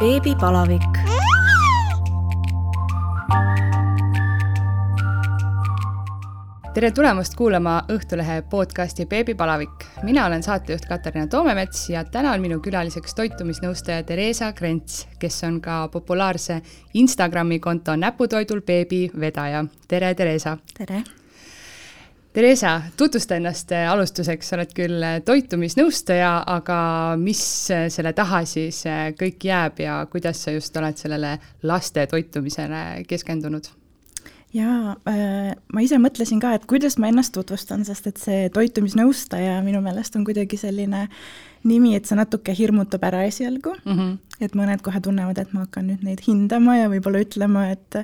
beebipalavik. tere tulemast kuulama Õhtulehe podcasti Beebipalavik. mina olen saatejuht Katariina Toomemets ja täna on minu külaliseks toitumisnõustaja Theresa Krents, kes on ka populaarse Instagrami konto Näputoidul beebi vedaja. tere, Theresa! tere! Theresa, tutvusta ennast alustuseks, sa oled küll toitumisnõustaja, aga mis selle taha siis kõik jääb ja kuidas sa just oled sellele laste toitumisele keskendunud? jaa äh,, ma ise mõtlesin ka, et kuidas ma ennast tutvustan, sest et see toitumisnõustaja minu meelest on kuidagi selline nimi, et see natuke hirmutab ära esialgu mm, -hmm. et mõned kohe tunnevad, et ma hakkan nüüd neid hindama ja võib-olla ütlema, et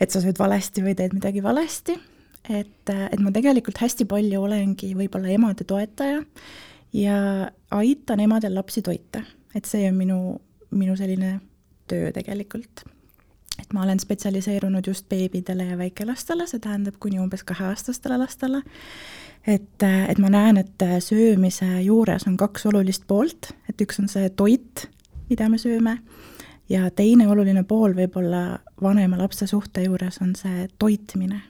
et sa sööd valesti või teed midagi valesti et, et ma tegelikult hästi palju olengi võib-olla emade toetaja ja aitan emadel lapsi toita, et see on minu, minu selline töö tegelikult. et ma olen spetsialiseerunud just beebidele ja väikelastele, see tähendab kuni umbes kaheaastastele lastele, et, et ma näen, et söömise juures on kaks olulist poolt, et üks on see toit, mida me sööme, ja teine oluline pool võib-olla vanema lapse suhte juures on see toitmine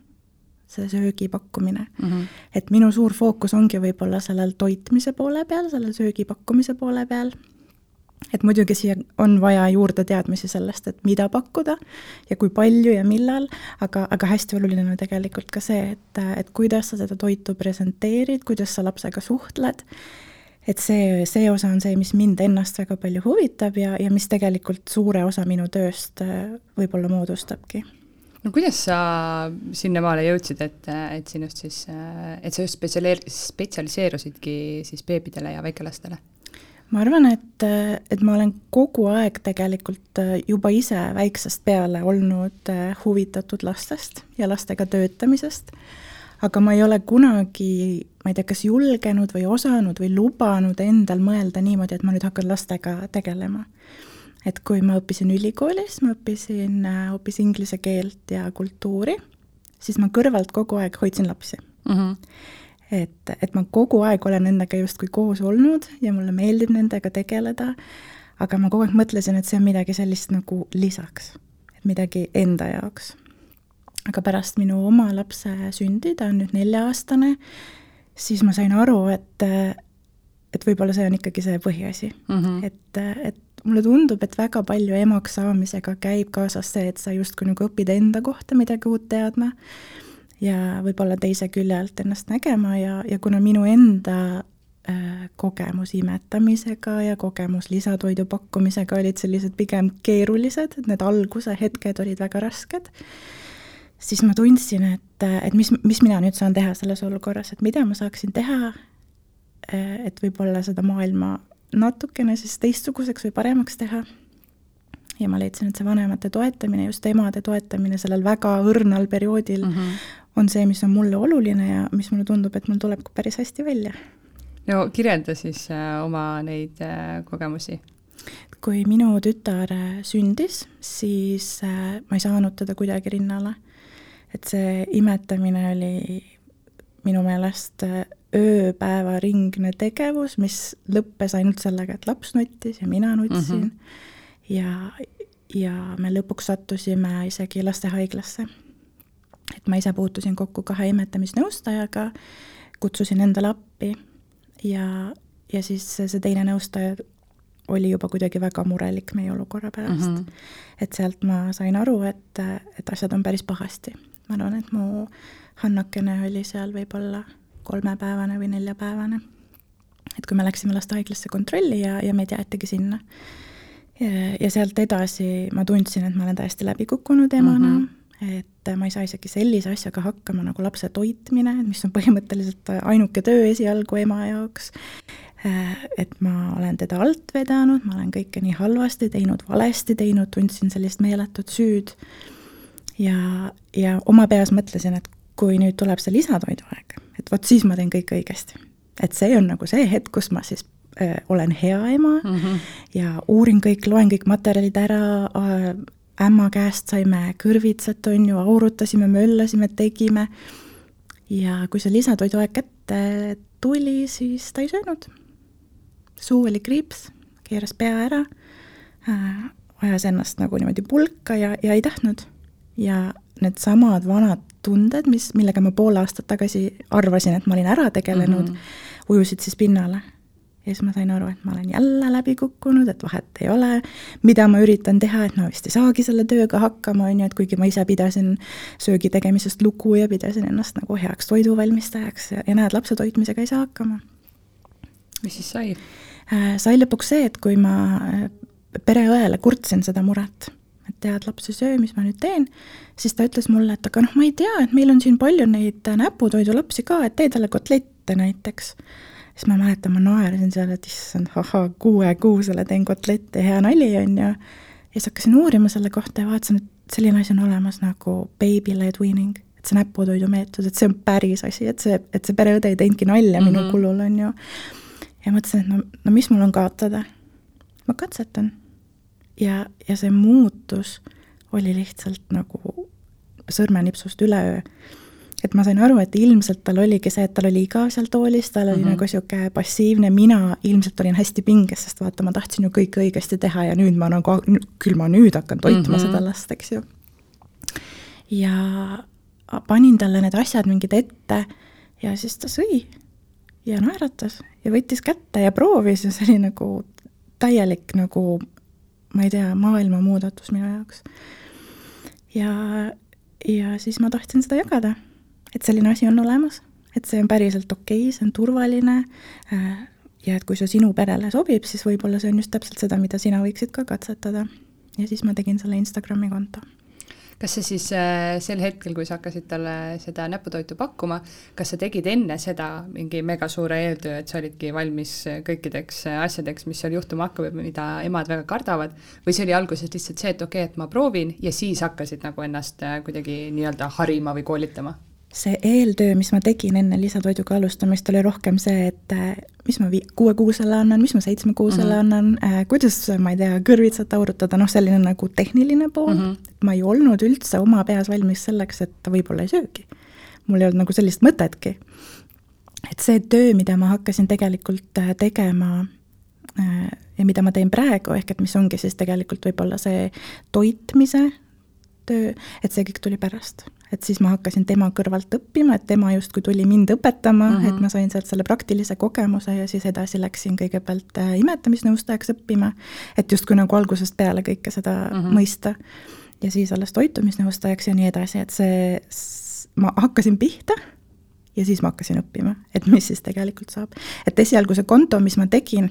see söögi pakkumine mm. -hmm. et minu suur fookus ongi võib-olla sellel toitmise poole peal, selle söögi pakkumise poole peal, et muidugi siia on vaja juurde teadmisi sellest, et mida pakkuda ja kui palju ja millal, aga, aga hästi oluline on tegelikult ka see, et, et kuidas sa seda toitu presenteerid, kuidas sa lapsega suhtled, et see, see osa on see, mis mind ennast väga palju huvitab ja, ja mis tegelikult suure osa minu tööst võib-olla moodustabki no kuidas sa sinnamaale jõudsid, et, et sinust siis, et sa just spetsialeer-, spetsialiseerusidki siis beebidele ja väikelastele? ma arvan, et, et ma olen kogu aeg tegelikult juba ise väiksest peale olnud huvitatud lastest ja lastega töötamisest, aga ma ei ole kunagi, ma ei tea, kas julgenud või osanud või lubanud endal mõelda niimoodi, et ma nüüd hakkan lastega tegelema et kui ma õppisin ülikoolis, ma õppisin äh, hoopis inglise keelt ja kultuuri, siis ma kõrvalt kogu aeg hoidsin lapsi mm. -hmm. et, et ma kogu aeg olen nendega justkui koos olnud ja mulle meeldib nendega tegeleda, aga ma kogu aeg mõtlesin, et see on midagi sellist nagu lisaks, et midagi enda jaoks. aga pärast minu oma lapse sündi, ta on nüüd nelja-aastane, siis ma sain aru, et et võib-olla see on ikkagi see põhiasi mm, -hmm. et, et mulle tundub, et väga palju emaks saamisega käib kaasas see, et sa justkui nagu õpid enda kohta midagi uut teadma ja võib-olla teise külje alt ennast nägema ja, ja kuna minu enda äh, kogemus imetamisega ja kogemus lisatoidu pakkumisega olid sellised pigem keerulised, et need alguse hetked olid väga rasked, siis ma tundsin, et, et mis, mis mina nüüd saan teha selles olukorras, et mida ma saaksin teha, äh, et võib-olla seda maailma natukene siis teistsuguseks või paremaks teha. ja ma leidsin, et see vanemate toetamine, just emade toetamine sellel väga õrnal perioodil mm -hmm. on see, mis on mulle oluline ja mis mulle tundub, et mul tuleb ka päris hästi välja. no kirjelda siis äh, oma neid äh, kogemusi kui minu tütar äh, sündis, siis ma ei saanud teda kuidagi rinnale. et see imetamine oli minu meelest ööpäevaringne tegevus, mis lõppes ainult sellega, et laps nuttis ja mina nutsin mm. -hmm. ja, ja me lõpuks sattusime isegi lastehaiglasse. et ma ise puutusin kokku kahe imetamisnõustajaga, kutsusin endale appi ja, ja siis see teine nõustaja oli juba kuidagi väga murelik meie olukorra pärast mm. -hmm. et sealt ma sain aru, et, et asjad on päris pahasti. ma arvan, et mu Hannakene oli seal võib-olla kolmepäevane või neljapäevane. et kui me läksime lastehaiglasse kontrolli ja, ja meid jäetigi sinna. ja sealt edasi ma tundsin, et ma olen täiesti läbi kukkunud emana mm, -hmm. et ma ei saa isegi sellise asjaga hakkama nagu lapse toitmine, mis on põhimõtteliselt ainuke töö esialgu ema jaoks. et ma olen teda alt vedanud, ma olen kõike nii halvasti teinud, valesti teinud, tundsin sellist meeletut süüd ja, ja oma peas mõtlesin, et kui nüüd tuleb see lisatoiduaeg, vot siis ma teen kõik õigesti. et see on nagu see hetk, kus ma siis äh, olen hea ema mm -hmm. ja uurin kõik, loen kõik materjalid ära äh,, ämma käest saime kõrvitsat, on ju, aurutasime, möllasime, tegime, ja kui see lisatoiduaeg kätte tuli, siis ta ei söönud. suu oli kriips, keeras pea ära äh,, ajas ennast nagu niimoodi pulka ja, ja ei tahtnud. ja needsamad vanad tunded, mis, millega ma pool aastat tagasi arvasin, et ma olin ära tegelenud mm, -hmm. ujusid siis pinnale ja siis ma sain aru, et ma olen jälle läbi kukkunud, et vahet ei ole, mida ma üritan teha, et ma vist ei saagi selle tööga hakkama, on ju, et kuigi ma ise pidasin söögi tegemisest lugu ja pidasin ennast nagu heaks toiduvalmistajaks ja, ja näed, lapse toitmisega ei saa hakkama. mis siis sai äh,? sai lõpuks see, et kui ma äh, pereõele kurtsin seda muret, et tead, laps ei söö, mis ma nüüd teen, siis ta ütles mulle, et aga noh, ma ei tea, et meil on siin palju neid näputoidulapsi ka, et tee talle kotlette näiteks siis ma mäletan, ma naersin seal, et issand, ahhaa, kuuekuusele teen kotlette, hea nali, on ju. ja siis hakkasin uurima selle kohta ja vaatasin, et selline asi on olemas nagu baby-led weaning, et see näputoidu meetod, et see on päris asi, et see, et see pereõde ei teinudki nalja mm -hmm. minu mhm. kulul, on ju. ja mõtlesin, et no, no mis mul on kaotada. ma katsetan. Ja, ja see muutus oli lihtsalt nagu sõrmenipsust üleöö et ma sain aru, et ilmselt tal oligi see, et tal oli igav seal toolis, tal oli mm -hmm. nagu niisugune passiivne, mina ilmselt olin hästi pinges, sest vaata, ma tahtsin ju kõike õigesti teha ja nüüd ma nagu, küll ma nüüd hakkan toitma mm -hmm. seda last, eks ju. ja panin talle need asjad mingid ette ja siis ta sõi ja naeratas ja võttis kätte ja proovis ja see oli nagu täielik nagu ma ei tea, maailma muudatus minu jaoks. ja, ja siis ma tahtsin seda jagada et selline asi on olemas, et see on päriselt okei okay,, see on turvaline äh, ja et kui see sinu perele sobib, siis võib-olla see on just täpselt seda, mida sina võiksid ka katsetada. ja siis ma tegin selle Instagrami konto kas sa siis äh, sel hetkel, kui sa hakkasid talle seda näputoitu pakkuma, kas sa tegid enne seda mingi mega suure eeltöö, et sa olidki valmis kõikideks asjadeks, mis seal juhtuma hakkab ja mida emad väga kardavad, või see oli alguses lihtsalt see, et okei okay,, et ma proovin ja siis hakkasid nagu ennast äh, kuidagi nii-öelda harima või koolitama? See eeltöö, mis ma tegin enne lisatoiduga alustamist, oli rohkem see, et äh, mis ma vi-, kuuekuusele annan, mis ma seitsmekuusele mm -hmm. annan äh,, kuidas, ma ei tea, kõrvitsat aurutada, noh, selline nagu tehniline pool mm, -hmm. ma ei olnud üldse oma peas valmis selleks, et ta võib-olla ei söögi. mul ei olnud nagu sellist mõtetki. et see töö, mida ma hakkasin tegelikult äh, tegema ja mida ma teen praegu, ehk et mis ongi siis tegelikult võib-olla see toitmise töö, et see kõik tuli pärast et siis ma hakkasin tema kõrvalt õppima, et tema justkui tuli mind õpetama mm, -hmm. et ma sain sealt selle praktilise kogemuse ja siis edasi läksin kõigepealt äh, imetamisnõustajaks õppima, et justkui nagu algusest peale kõike seda mm -hmm. mõista. ja siis alles toitumisnõustajaks ja nii edasi, et see, ma hakkasin pihta ja siis ma hakkasin õppima, et mis siis tegelikult saab. et esialgu see konto, mis ma tegin,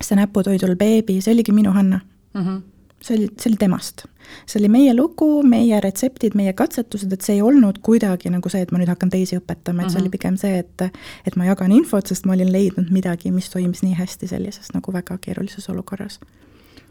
see näputoidul beebi, see oligi minu Hanna mm. -hmm see oli, see oli temast. See oli meie lugu, meie retseptid, meie katsetused, et see ei olnud kuidagi nagu see, et ma nüüd hakkan teisi õpetama, et see mm -hmm. oli mhm. pigem see, et et ma jagan infot, sest ma olin leidnud midagi, mis toimis nii hästi sellises nagu väga keerulises olukorras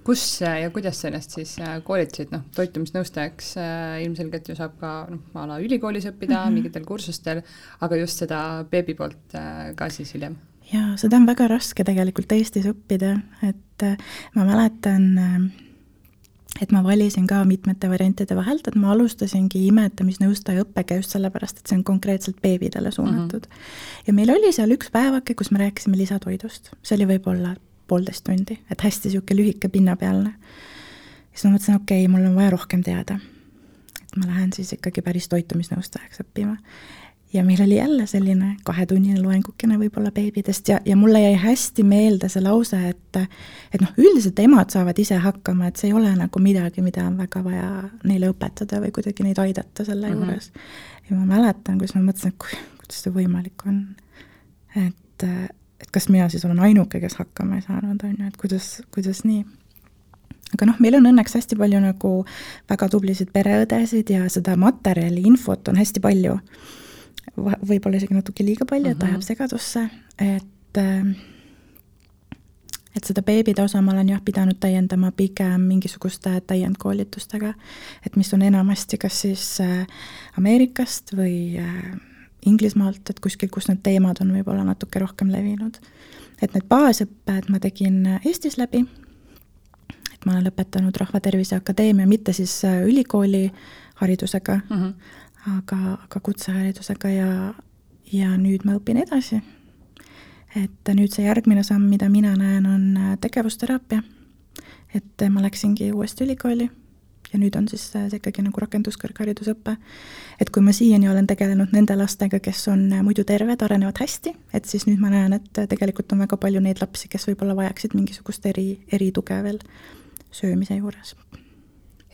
kus ja kuidas sa ennast siis äh, koolitasid, noh, toitumisnõustajaks äh, ilmselgelt ju saab ka noh, a la ülikoolis õppida mm -hmm. mingitel kursustel, aga just seda beebi poolt äh, ka siis hiljem? jaa, seda on väga raske tegelikult Eestis õppida, et äh, ma mäletan äh, et ma valisin ka mitmete variantide vahelt, et ma alustasingi imetamisnõustaja õppega just sellepärast, et see on konkreetselt beebidele suunatud mm. -hmm. ja meil oli seal üks päevake, kus me rääkisime lisatoidust, see oli võib-olla poolteist tundi, et hästi niisugune lühike pinnapealne. siis ma mõtlesin, okei okay,, mul on vaja rohkem teada. et ma lähen siis ikkagi päris toitumisnõustajaks õppima ja meil oli jälle selline kahetunnine loengukene võib-olla beebidest ja, ja mulle jäi hästi meelde see lause, et et noh, üldiselt emad saavad ise hakkama, et see ei ole nagu midagi, mida on väga vaja neile õpetada või kuidagi neid aidata selle mm -hmm. juures. ja ma mäletan, kuidas ma mõtlesin, et kui, kuidas see võimalik on. et, et kas mina siis olen ainuke, kes hakkama ei saanud, on ju, et kuidas, kuidas nii aga noh, meil on õnneks hästi palju nagu väga tublisid pereõdesid ja seda materjali, infot on hästi palju võib-olla isegi natuke liiga palju, et ajab segadusse, et ähm, et seda beebide osa ma olen jah pidanud täiendama pigem mingisuguste täiendkoolitustega, et mis on enamasti kas siis äh, Ameerikast või äh, Inglismaalt, et kuskil, kus need teemad on võib-olla natuke rohkem levinud. et need baasõpped ma tegin Eestis läbi, et ma olen lõpetanud Rahvatervise Akadeemia, mitte siis äh, ülikooli haridusega mm, -hmm aga, aga kutseharidusega ja, ja nüüd ma õpin edasi. et nüüd see järgmine samm, mida mina näen, on äh, tegevusteraapia. et ma läksingi uuesti ülikooli ja nüüd on siis see ikkagi nagu rakenduskõrgharidusõpe. et kui ma siiani olen tegelenud nende lastega, kes on muidu terved, arenevad hästi, et siis nüüd ma näen, et tegelikult on väga palju neid lapsi, kes võib-olla vajaksid mingisugust eri, erituge veel söömise juures.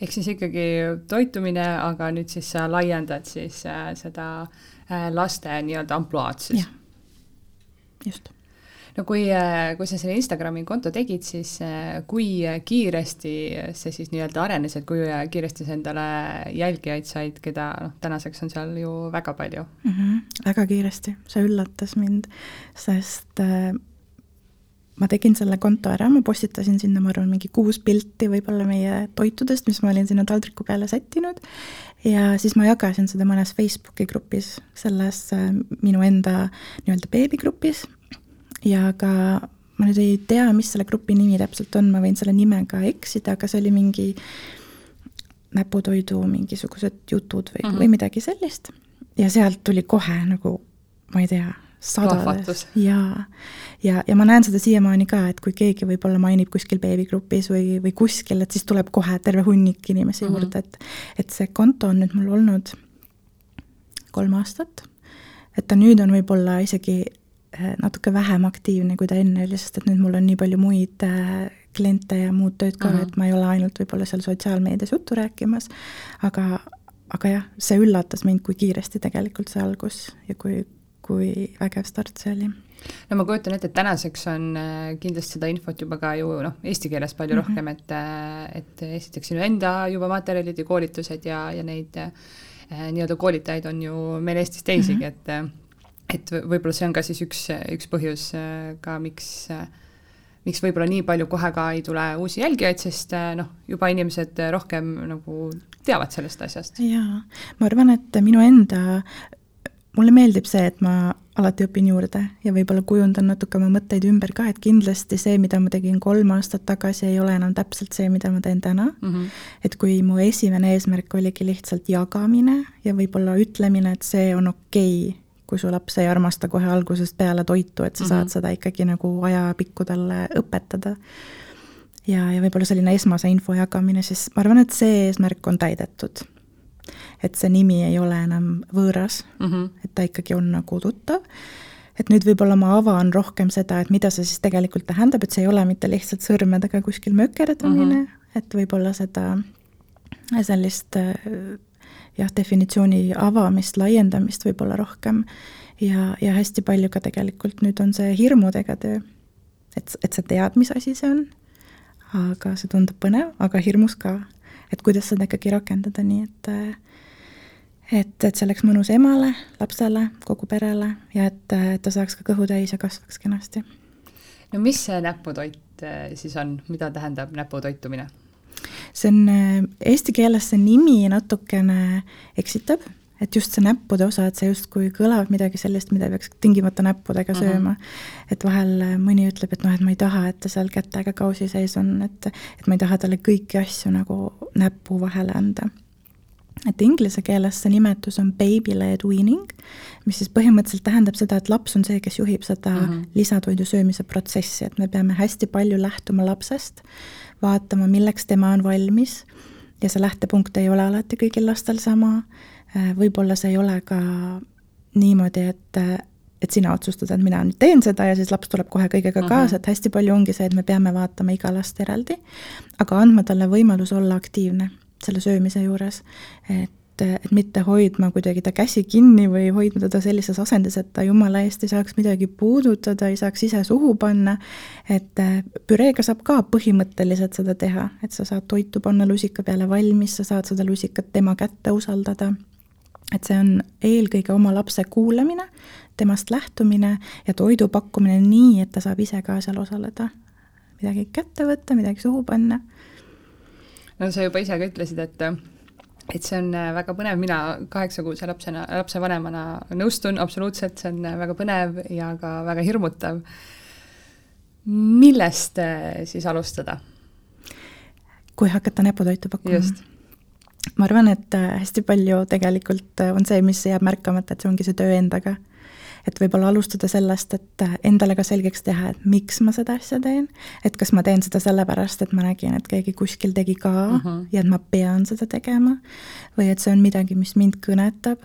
Ehk siis ikkagi toitumine, aga nüüd siis sa laiendad siis äh, seda äh, laste nii-öelda ampluaad siis? just no kui, äh, kui sa selle Instagrami konto tegid, siis kui kiiresti see siis nii-öelda arenes, et kui kiiresti sa endale jälgijaid said, keda noh, tänaseks on seal ju väga palju mm? -hmm, väga kiiresti, see üllatas mind, sest äh, ma tegin selle konto ära, ma postitasin sinna, ma arvan, mingi kuus pilti võib-olla meie toitudest, mis ma olin sinna taldriku peale sättinud, ja siis ma jagasin seda mõnes Facebooki grupis, selles minu enda nii-öelda beebigrupis, ja ka ma nüüd ei tea, mis selle grupi nimi täpselt on, ma võin selle nimega eksida, aga see oli mingi näputoidu mingisugused jutud või mm, -hmm. või midagi sellist. ja sealt tuli kohe nagu, ma ei tea, sadades. jaa, ja, ja ma näen seda siiamaani ka, et kui keegi võib-olla mainib kuskil beebigrupis või, või kuskil, et siis tuleb kohe terve hunnik inimesi mm -hmm. juurde, et et see konto on nüüd mul olnud kolm aastat, et ta nüüd on võib-olla isegi Äh, natuke vähem aktiivne, kui ta enne oli, sest et nüüd mul on nii palju muid äh, kliente ja muud tööd ka uh, -huh. et ma ei ole ainult võib-olla seal sotsiaalmeedias juttu rääkimas, aga, aga jah, see üllatas mind, kui kiiresti tegelikult see algus ja kui, kui vägev start see oli no ma kujutan ette, et tänaseks on äh, kindlasti seda infot juba ka ju noh, eesti keeles palju mm -hmm. rohkem, et, et esiteks sinu enda juba materjalid ja koolitused ja, ja neid äh, nii-öelda koolitajaid on ju meil Eestis teisigi mm, -hmm. et et võib-olla see on ka siis üks, üks põhjus äh, ka, miks, äh, miks võib-olla nii palju kohe ka ei tule uusi jälgijaid, sest äh, noh, juba inimesed rohkem nagu teavad sellest asjast. jaa, ma arvan, et minu enda, mulle meeldib see, et ma alati õpin juurde ja võib-olla kujundan natuke oma mõtteid ümber ka, et kindlasti see, mida ma tegin kolm aastat tagasi, ei ole enam täpselt see, mida ma teen täna mm. -hmm. et kui mu esimene eesmärk oligi lihtsalt jagamine ja võib-olla ütlemine, et see on okei okay, kui su laps ei armasta kohe algusest peale toitu, et sa mm -hmm. saad mhm. seda ikkagi nagu ajapikku talle õpetada. ja, ja võib-olla selline esmase info jagamine, siis ma arvan, et see eesmärk on täidetud. Et see nimi ei ole enam võõras mm, -hmm. et ta ikkagi on nagu tuttav et nüüd võib-olla ma avan rohkem seda, et mida see siis tegelikult tähendab, et see ei ole mitte lihtsalt sõrmedega kuskil mökerdamine mm, -hmm. et võib-olla seda sellist jah, definitsiooni avamist, laiendamist võib-olla rohkem ja, ja hästi palju ka tegelikult nüüd on see hirmudega töö. et, et sa tead, mis asi see on, aga see tundub põnev, aga hirmus ka. et kuidas seda ikkagi rakendada, nii et et, et see oleks mõnus emale, lapsele, kogu perele ja et, et ta saaks ka kõhu täis ja kasvaks kenasti. no mis see näputoit eh, siis on, mida tähendab näputoitumine? see on, äh, eesti keeles see nimi natukene eksitab, et just see näppude osa, et see justkui kõlab midagi sellist, mida peaks tingimata näppudega mhm. sööma mm. -hmm. et vahel äh, mõni ütleb, et noh, et ma ei taha, et ta seal kätega kausi sees on, et et ma ei taha talle kõiki asju nagu näpu vahele anda et inglise keeles see nimetus on baby-led weaning, mis siis põhimõtteliselt tähendab seda, et laps on see, kes juhib seda mm -hmm. lisatoidu söömise protsessi, et me peame hästi palju lähtuma lapsest, vaatama, milleks tema on valmis. Ja see lähtepunkt ei ole alati kõigil lastel sama, äh, võib-olla see ei ole ka niimoodi, et et sina otsustad, et mina nüüd teen seda ja siis laps tuleb kohe kõigega kaasa. Uh, -huh. et hästi palju ongi see, et me peame vaatama iga last eraldi, aga andma talle võimalus olla aktiivne selle söömise juures, et et mitte hoidma kuidagi ta käsi kinni või hoidma teda sellises asendis, et ta jumala eest ei saaks midagi puudutada, ei saaks ise suhu panna, et äh, püreega saab ka põhimõtteliselt seda teha, et sa saad toitu panna lusika peale valmis, sa saad seda lusikat tema kätte usaldada, et see on eelkõige oma lapse kuulamine, temast lähtumine ja toidu pakkumine nii, et ta saab ise ka seal osaleda. midagi kätte võtta, midagi suhu panna no sa juba ise ka ütlesid, et et see on äh, väga põnev, mina kaheksakuuse lapsena, lapsevanemana nõustun absoluutselt, see on äh, väga põnev ja ka väga hirmutav. millest äh, siis alustada? kui hakata näputoitu pakkuma? ma arvan, et hästi palju tegelikult on see, mis jääb märkamata, et see ongi see töö endaga et võib-olla alustada sellest, et endale ka selgeks teha, et miks ma seda asja teen, et kas ma teen seda sellepärast, et ma nägin, et keegi kuskil tegi ka uh mhm. -huh. ja et ma pean seda tegema, või et see on midagi, mis mind kõnetab,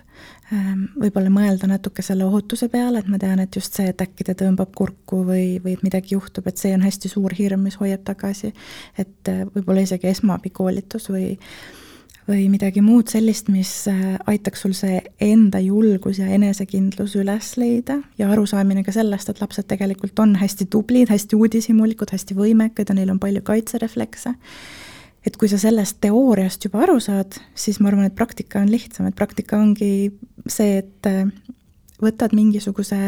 ehm, võib-olla mõelda natuke selle ohutuse peale, et ma tean, et just see, et äkki ta tõmbab kurku või, või et midagi juhtub, et see on hästi suur hirm, mis hoiab tagasi, et äh, võib-olla isegi esmaabikoolitus või või midagi muud sellist, mis äh, aitaks sul see enda julgus ja enesekindlus üles leida ja arusaamine ka sellest, et lapsed tegelikult on hästi tublid, hästi uudishimulikud, hästi võimekad ja neil on palju kaitsereflekse. et kui sa sellest teooriast juba aru saad, siis ma arvan, et praktika on lihtsam, et praktika ongi see, et äh, võtad mingisuguse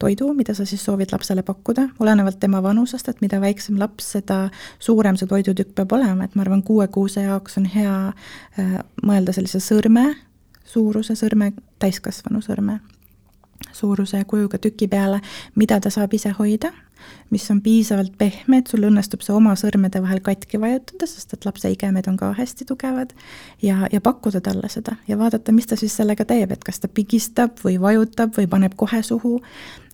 toidu, mida sa siis soovid lapsele pakkuda, olenevalt tema vanusest, et mida väiksem laps, seda suurem see toidutükk peab olema, et ma arvan, kuue-kuuse jaoks on hea äh, mõelda sellise sõrme suuruse sõrme, täiskasvanu sõrme suuruse kujuga tüki peale, mida ta saab ise hoida mis on piisavalt pehme, et sul õnnestub see oma sõrmede vahel katki vajutada, sest et lapse igemed on ka hästi tugevad, ja, ja pakkuda talle seda ja vaadata, mis ta siis sellega teeb, et kas ta pigistab või vajutab või paneb kohe suhu,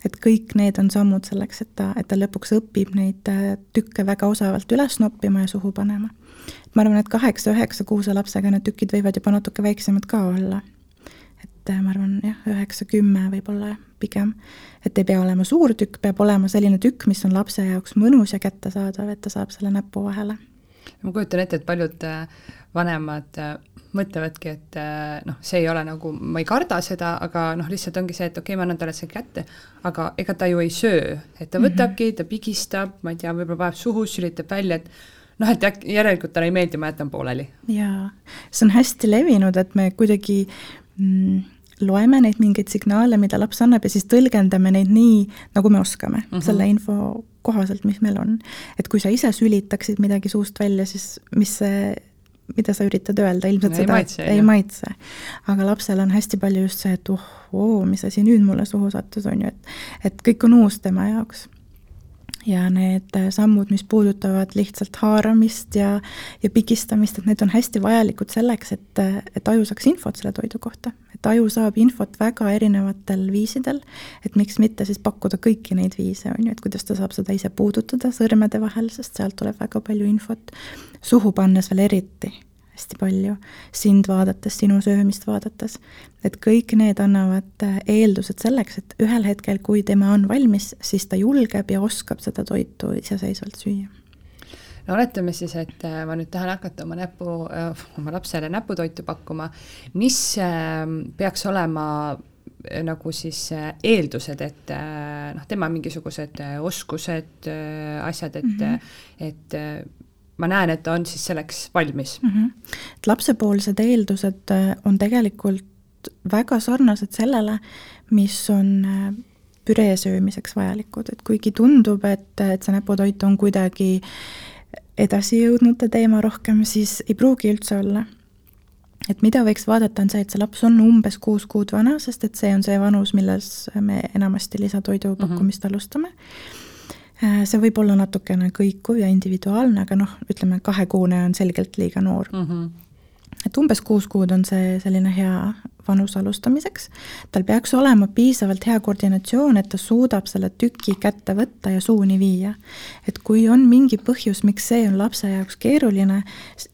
et kõik need on sammud selleks, et ta, et ta lõpuks õpib neid äh, tükke väga osavalt üles noppima ja suhu panema. ma arvan, et kaheksa-üheksa kuuse lapsega need tükid võivad juba natuke väiksemad ka olla et äh, ma arvan jah, üheksa-kümme võib-olla pigem. et ei pea olema suur tükk, peab olema selline tükk, mis on lapse jaoks mõnus ja kättesaadav, et ta saab selle näpu vahele. ma kujutan ette, et paljud äh, vanemad mõtlevadki, et noh, see ei ole nagu, ma ei karda seda, aga noh, lihtsalt ongi see, et okei okay,, ma annan talle selle kätte, aga ega ta ju ei söö, et ta mhm. võtabki ta pigistab, ma ei tea, võib-olla paneb suhu, sülitab välja, et noh, et äkki järelikult talle ei meeldi, ma jätan pooleli. jaa, see on hästi levinud, et me kuidagi mm, loeme neid mingeid signaale, mida laps annab ja siis tõlgendame neid nii, nagu me oskame mm, -hmm. selle info kohaselt, mis meil on. et kui sa ise sülitaksid midagi suust välja, siis mis see, mida sa üritad öelda, ilmselt no, seda ei maitse, ei maitse. aga lapsel on hästi palju just see, et oh, oo, mis asi nüüd mulle suhu sattus, on ju, et et kõik on uus tema jaoks ja need äh, sammud, mis puudutavad lihtsalt haaramist ja, ja pigistamist, et need on hästi vajalikud selleks, et, et aju saaks infot selle toidu kohta. et aju saab infot väga erinevatel viisidel, et miks mitte siis pakkuda kõiki neid viise, on ju, et kuidas ta saab seda ise puudutada sõrmede vahel, sest sealt tuleb väga palju infot, suhu pannes veel eriti hästi palju, sind vaadates, sinu söömist vaadates. et kõik need annavad äh, eeldused selleks, et ühel hetkel, kui tema on valmis, siis ta julgeb ja oskab seda toitu iseseisvalt süüa no oletame siis, et äh, ma nüüd tahan hakata oma näpu, äh, oma lapsele näputoitu pakkuma, mis ähm, peaks olema nagu siis eeldused, et noh, tema mingisugused oskused, asjad, et mm, -hmm. et ma näen, et ta on siis selleks valmis mm. -hmm. et lapsepoolsed eeldused äh, on tegelikult väga sarnased sellele, mis on äh, püree söömiseks vajalikud, et kuigi tundub, et, et see näputoit on kuidagi edasi jõudnud ta teema rohkem, siis ei pruugi üldse olla. et mida võiks vaadata, on see, et see laps on umbes kuus kuud vana, sest et see on see vanus, milles me enamasti lisatoidu mhm. pakkumist mm -hmm. alustame Äh, see võib olla natukene kõikuv ja individuaalne, aga noh, ütleme kahekuune on selgelt liiga noor mm. -hmm. et umbes kuus kuud on see selline hea vanus alustamiseks. tal peaks olema piisavalt hea koordinatsioon, et ta suudab selle tüki kätte võtta ja suuni viia. et kui on mingi põhjus, miks see on lapse jaoks keeruline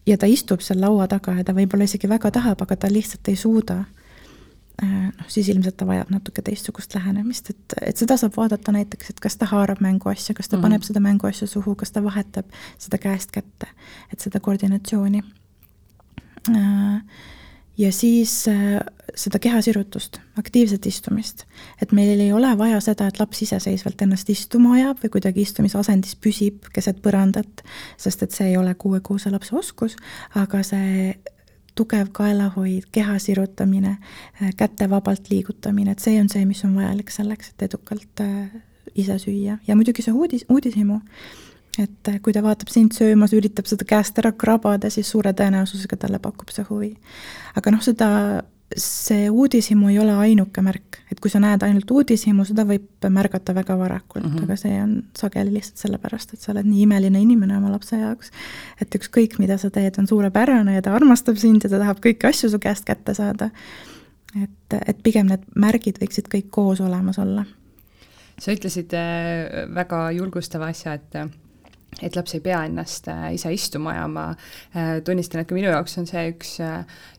ja ta istub seal laua taga ja ta võib-olla isegi väga tahab, aga ta lihtsalt ei suuda Äh, noh, siis ilmselt ta vajab natuke teistsugust lähenemist, et, et seda saab vaadata näiteks, et kas ta haarab mänguasja, kas ta mm paneb seda mänguasja suhu, kas ta vahetab seda käest kätte, et seda koordinatsiooni. Äh, ja siis äh, seda kehasirutust, aktiivset istumist. et meil ei ole vaja seda, et laps iseseisvalt ennast istuma ajab või kuidagi istumisasendis püsib keset põrandat, sest et see ei ole kuue-kuuse lapse oskus, aga see tugev kaelahoid, keha sirutamine, äh, käte vabalt liigutamine, et see on see, mis on vajalik selleks, et edukalt äh, ise süüa ja muidugi see uudis, uudishimu. et äh, kui ta vaatab sind söömas, üritab seda käest ära krabada, siis suure tõenäosusega talle pakub see huvi. aga noh, seda see uudishimu ei ole ainuke märk, et kui sa näed ainult uudishimu, seda võib märgata väga varakult mm, -hmm. aga see on sageli lihtsalt sellepärast, et sa oled nii imeline inimene oma lapse jaoks, et ükskõik, mida sa teed, on suurepärane ja ta armastab sind ja ta tahab kõiki asju su käest kätte saada. et, et pigem need märgid võiksid kõik koos olemas olla. sa ütlesid äh, väga julgustava asja, et et laps ei pea ennast äh, ise istuma ja ma äh, tunnistan, et ka minu jaoks on see üks,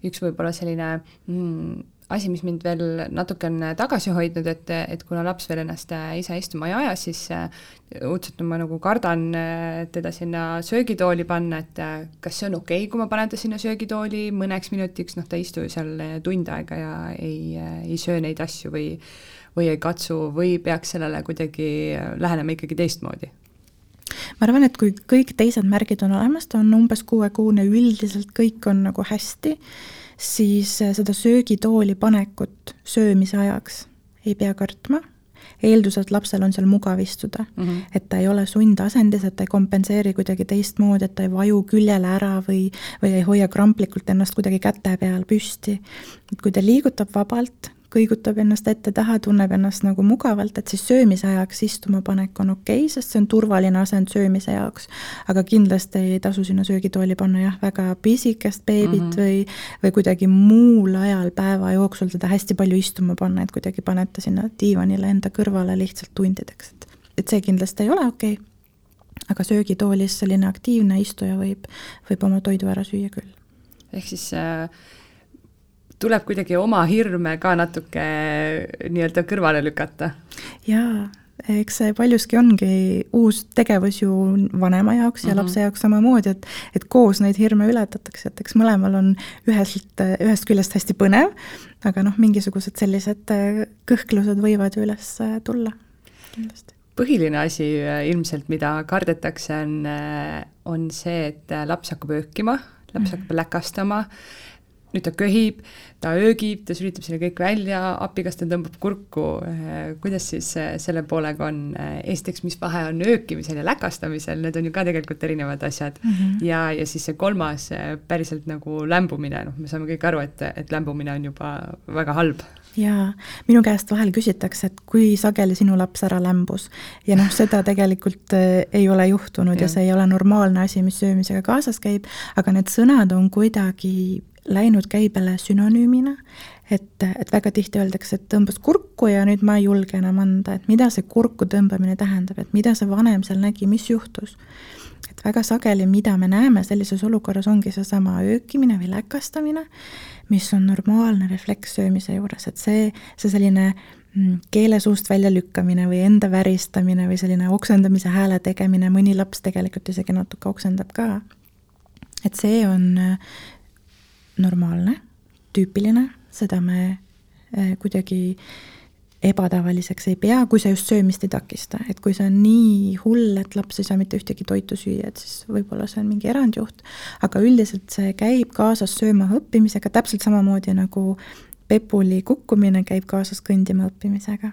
üks võib-olla selline mm, asi, mis mind veel natuke on tagasi hoidnud, et, et kuna laps veel ennast äh, ise istuma ei aja, siis äh, õudselt ma nagu kardan äh, teda sinna söögitooli panna, et kas see on okei okay,, kui ma panen ta sinna söögitooli mõneks minutiks, noh, ta ei istu ju seal tund aega ja ei, ei söö neid asju või või ei katsu või peaks sellele kuidagi lähenema ikkagi teistmoodi? Ma arvan, et kui kõik teised märgid on olemas, ta on umbes kuuekuune, üldiselt kõik on nagu hästi siis äh, seda söögitooli panekut söömise ajaks ei pea kartma, eeldusel, et lapsel on seal mugav istuda mm. -hmm. et ta ei ole sundasendis, et ta ei kompenseeri kuidagi teistmoodi, et ta ei vaju küljele ära või, või ei hoia kramplikult ennast kuidagi käte peal püsti. et kui ta liigutab vabalt, kõigutab ennast ette-taha, tunneb ennast nagu mugavalt, et siis söömise ajaks istuma panek on okei okay,, sest see on turvaline asend söömise jaoks. aga kindlasti ei tasu sinna söögitooli panna jah, väga pisikest beebit mm -hmm. või, või kuidagi muul ajal päeva jooksul teda hästi palju istuma panna, et kuidagi panete sinna diivanile enda kõrvale lihtsalt tundideks, et, et see kindlasti ei ole okei okay aga söögitoolis selline aktiivne istuja võib, võib oma toidu ära süüa küll. ehk siis äh, tuleb kuidagi oma hirme ka natuke nii-öelda kõrvale lükata. jaa, eks see paljuski ongi uus tegevus ju vanema jaoks ja mm -hmm. lapse jaoks samamoodi, et et koos neid hirme ületatakse, et eks mõlemal on üheselt, ühest küljest hästi põnev, aga noh, mingisugused sellised äh, kõhklused võivad ju üles äh, tulla kindlasti põhiline asi äh, ilmselt, mida kardetakse, on, on see, et laps hakkab öökima, laps mm -hmm. hakkab läkastama, nüüd ta köhib, ta öögib, ta sülitab selle kõik välja, appikast ta tõmbab kurku, eh, kuidas siis eh, selle poolega on, eh, esiteks, mis vahe on öökimisel ja läkastamisel, need on ju ka tegelikult erinevad asjad mm, -hmm. ja, ja siis see kolmas, päriselt nagu lämbumine, noh, me saame kõik aru, et, et lämbumine on juba väga halb jaa, minu käest vahel küsitakse, et kui sageli sinu laps ära lämbus ja noh, seda tegelikult ei ole juhtunud ja. ja see ei ole normaalne asi, mis söömisega kaasas käib, aga need sõnad on kuidagi läinud käibele sünonüümina, et, et väga tihti öeldakse, et tõmbas kurku ja nüüd ma ei julge enam anda, et mida see kurku tõmbamine tähendab, et mida see vanem seal nägi, mis juhtus. et väga sageli, mida me näeme sellises olukorras, ongi seesama öökimine või läkastamine, mis on normaalne refleks söömise juures, et see, see selline mm, keele suust välja lükkamine või enda väristamine või selline oksendamise hääle tegemine, mõni laps tegelikult isegi natuke oksendab ka. et see on normaalne, tüüpiline, seda me äh, kuidagi ebatavaliseks ei pea, kui see just söömist ei takista, et kui see on nii hull, et laps ei saa mitte ühtegi toitu süüa, et siis võib-olla see on mingi erandjuht, aga üldiselt see käib kaasas sööma õppimisega täpselt samamoodi nagu pepuli kukkumine käib kaasas kõndima õppimisega.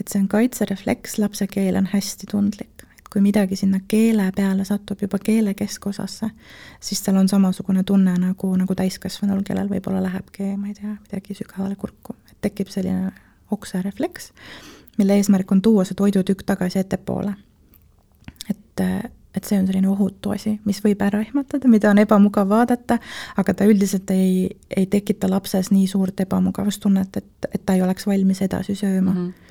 et see on kaitserefleks, lapse keel on hästi tundlik kui midagi sinna keele peale satub juba keele keskosasse, siis tal on samasugune tunne nagu, nagu täiskasvanul, kellel võib-olla lähebki, ma ei tea, midagi sügavale kurku, et tekib selline okserefleks, mille eesmärk on tuua see toidutükk tagasi ettepoole. et, et see on selline ohutu asi, mis võib ära ehmatada, mida on ebamugav vaadata, aga ta üldiselt ei, ei tekita lapses nii suurt ebamugavustunnet, et, et ta ei oleks valmis edasi sööma mm. -hmm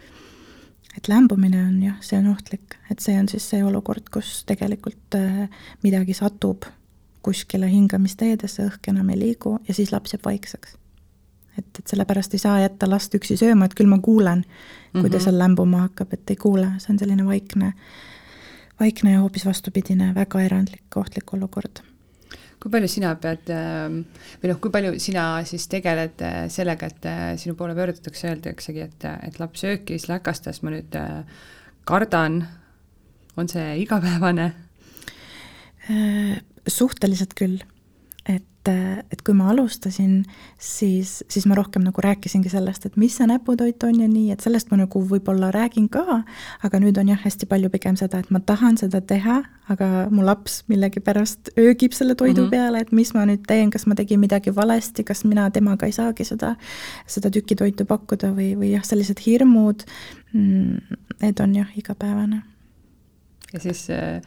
et lämbumine on jah, see on ohtlik, et see on siis see olukord, kus tegelikult äh, midagi satub kuskile hingamisteedesse, õhk enam ei liigu ja siis laps jääb vaikseks. et, et sellepärast ei saa jätta last üksi sööma, et küll ma kuulen, kui mm -hmm. ta mhm. seal lämbuma hakkab, et ei kuule, see on selline vaikne, vaikne ja hoopis vastupidine, väga erandlik, ohtlik olukord kui palju sina pead ähm, või noh, kui palju sina siis tegeled äh, sellega, et äh, sinu poole pöördutakse, öeldaksegi, et, et laps öökis, läkastas, ma nüüd äh, kardan, on see igapäevane? suhteliselt küll et, et kui ma alustasin, siis, siis ma rohkem nagu rääkisingi sellest, et mis see näputoit on ja nii, et sellest ma nagu võib-olla räägin ka, aga nüüd on jah, hästi palju pigem seda, et ma tahan seda teha, aga mu laps millegipärast öögib selle toidu mm -hmm. peale, et mis ma nüüd teen, kas ma tegin midagi valesti, kas mina temaga ei saagi seda, seda tükitoitu pakkuda või, või jah, sellised hirmud, mm, need on jah, igapäevane. ja siis äh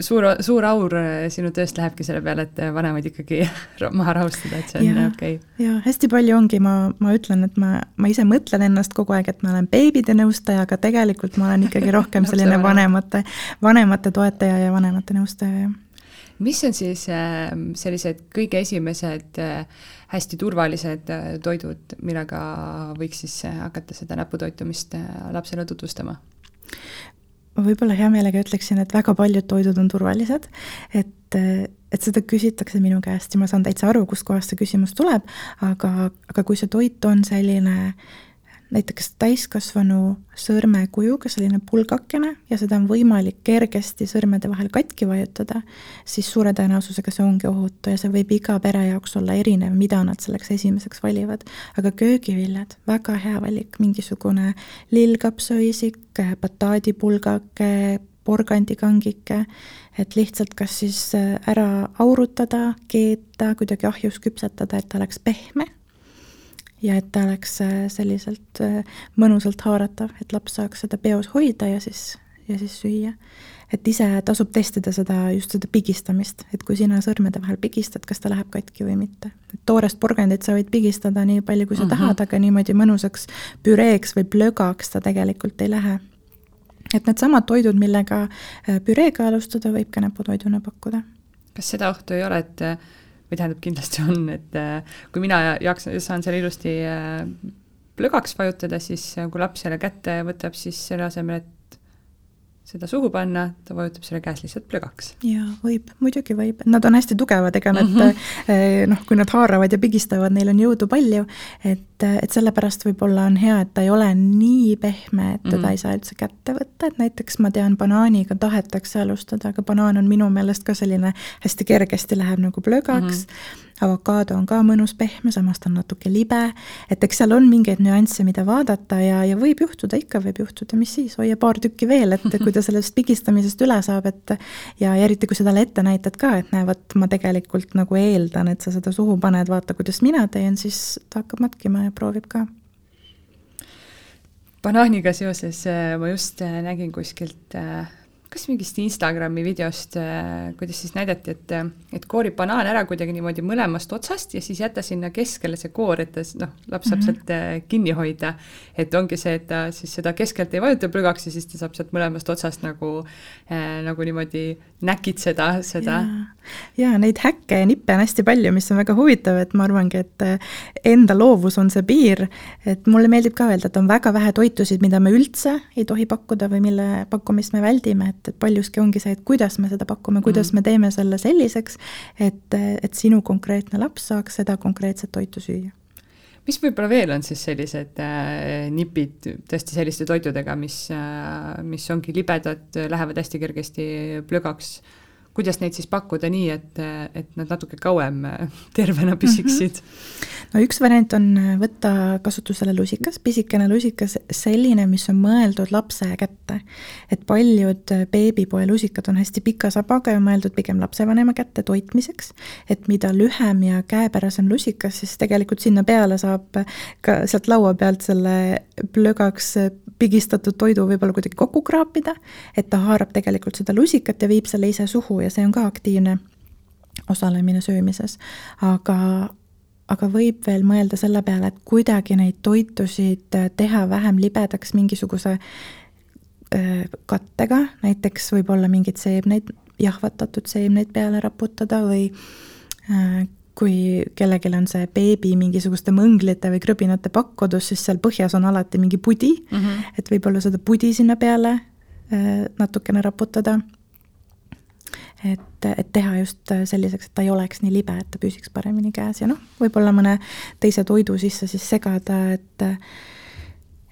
suur, suur aur äh, sinu tööst lähebki selle peale, et vanemaid ikkagi maha rahustada, et see on okei. Okay.. jaa, hästi palju ongi, ma, ma ütlen, et ma, ma ise mõtlen ennast kogu aeg, et ma olen beebide nõustaja, aga tegelikult ma olen ikkagi rohkem selline vanemate, vanemate toetaja ja vanemate nõustaja, jah. Mis on siis äh, sellised kõige esimesed äh, hästi turvalised toidud, millega võiks siis hakata seda näputoitumist lapsele tutvustama? Ma võib-olla hea meelega ütleksin, et väga paljud toidud on turvalised, et, et seda küsitakse minu käest ja ma saan täitsa aru, kustkohast see küsimus tuleb, aga, aga kui see toit on selline äh, näiteks täiskasvanu sõrmekujuga selline pulgakene ja seda on võimalik kergesti sõrmede vahel katki vajutada, siis suure tõenäosusega see ongi ohutu ja see võib iga pere jaoks olla erinev, mida nad selleks esimeseks valivad. aga köögiviljad, väga hea valik, mingisugune lillkapsaõisik, bataadipulgake, porgandikangike, et lihtsalt kas siis ära aurutada, keeta, kuidagi ahjus küpsetada, et ta oleks pehme ja et ta oleks äh, selliselt äh, mõnusalt haaratav, et laps saaks seda peos hoida ja siis, ja siis süüa. et ise tasub testida seda, just seda pigistamist, et kui sina sõrmede vahel pigistad, kas ta läheb katki või mitte. toorest porgandit sa võid pigistada nii palju, kui sa mhm. -huh. tahad, aga niimoodi mõnusaks püreeks või plögaks ta tegelikult ei lähe. et needsamad toidud, millega äh, püreega alustada, võib ka näputoiduna pakkuda. kas seda ohtu ei ole, et või tähendab, kindlasti on, et äh, kui mina jaksan, saan selle ilusti äh, plõgaks vajutada, siis äh, kui laps selle kätte võtab, siis selle asemel, et seda suhu panna, ta vajutab selle käes lihtsalt plõgaks. jaa, võib, muidugi võib, nad on hästi tugevad, ega nad mm -hmm. noh, kui nad haaravad ja pigistavad, neil on jõudu palju, et, et sellepärast võib-olla on hea, et ta ei ole nii pehme, et teda mm -hmm. ei saa üldse kätte võtta, et näiteks ma tean, banaaniga tahetakse alustada, aga banaan on minu meelest ka selline hästi kergesti läheb nagu plõgaks mm, -hmm avokaado on ka mõnus pehme, samas ta on natuke libe, et eks seal on mingeid nüansse, mida vaadata ja, ja võib juhtuda, ikka võib juhtuda, mis siis, hoia paar tükki veel, et kui ta sellest pigistamisest üle saab, et ja, ja eriti, kui sa talle ette näitad ka, et näe, vot ma tegelikult nagu eeldan, et sa seda suhu paned, vaata, kuidas mina teen, siis ta hakkab matkima ja proovib ka. Banaaniga seoses äh, ma just äh, nägin kuskilt äh, kas mingist Instagrami videost, äh, kuidas siis näidati, et, et koorib banaan ära kuidagi niimoodi mõlemast otsast ja siis jäta sinna keskele see koor, et ta noh, laps saab mm -hmm. sealt äh, kinni hoida. et ongi see, et ta siis seda keskelt ei vajuta plõgaks ja siis ta saab sealt mõlemast otsast nagu äh,, nagu niimoodi näkitseda seda. Jaa, neid häkke ja nippe on hästi palju, mis on väga huvitav, et ma arvangi, et äh, enda loovus on see piir, et mulle meeldib ka öelda, et on väga vähe toitusid, mida me üldse ei tohi pakkuda või mille pakkumist me väldime, et et, paljuski ongi see, et kuidas me seda pakume, kuidas mm me teeme selle selliseks, et, et sinu konkreetne laps saaks seda konkreetset toitu süüa. Mis võib-olla veel on siis sellised äh, nipid tõesti selliste toitudega, mis äh,, mis ongi libedad, lähevad hästi kergesti plögaks kuidas neid siis pakkuda nii, et, et nad natuke kauem tervena püsiksid mm? -hmm. no üks variant on võtta kasutusele lusikas, pisikene lusikas, selline, mis on mõeldud lapse kätte. et paljud beebipoe lusikad on hästi pika sabaga ja mõeldud pigem lapsevanema kätte toitmiseks, et mida lühem ja käepärasem lusikas, siis tegelikult sinna peale saab ka sealt laua pealt selle plögaks pigistatud toidu võib-olla kuidagi kokku kraapida, et ta haarab tegelikult seda lusikat ja viib selle ise suhu ja see on ka aktiivne osalemine söömises. aga, aga võib veel mõelda selle peale, et kuidagi neid toitusid teha vähem libedaks mingisuguse kattega, näiteks võib-olla mingeid seemneid, jahvatatud seemneid peale raputada või kui kellelgi on see beebi mingisuguste mõnglite või krõbinate pakkkodus, siis seal põhjas on alati mingi pudi. Mm, -hmm. et võib-olla seda pudi sinna peale natukene raputada. Et, et teha just selliseks, et ta ei oleks nii libe, et ta püsiks paremini käes. Ja noh, võib-olla mõne teise toidu sisse siis segada, et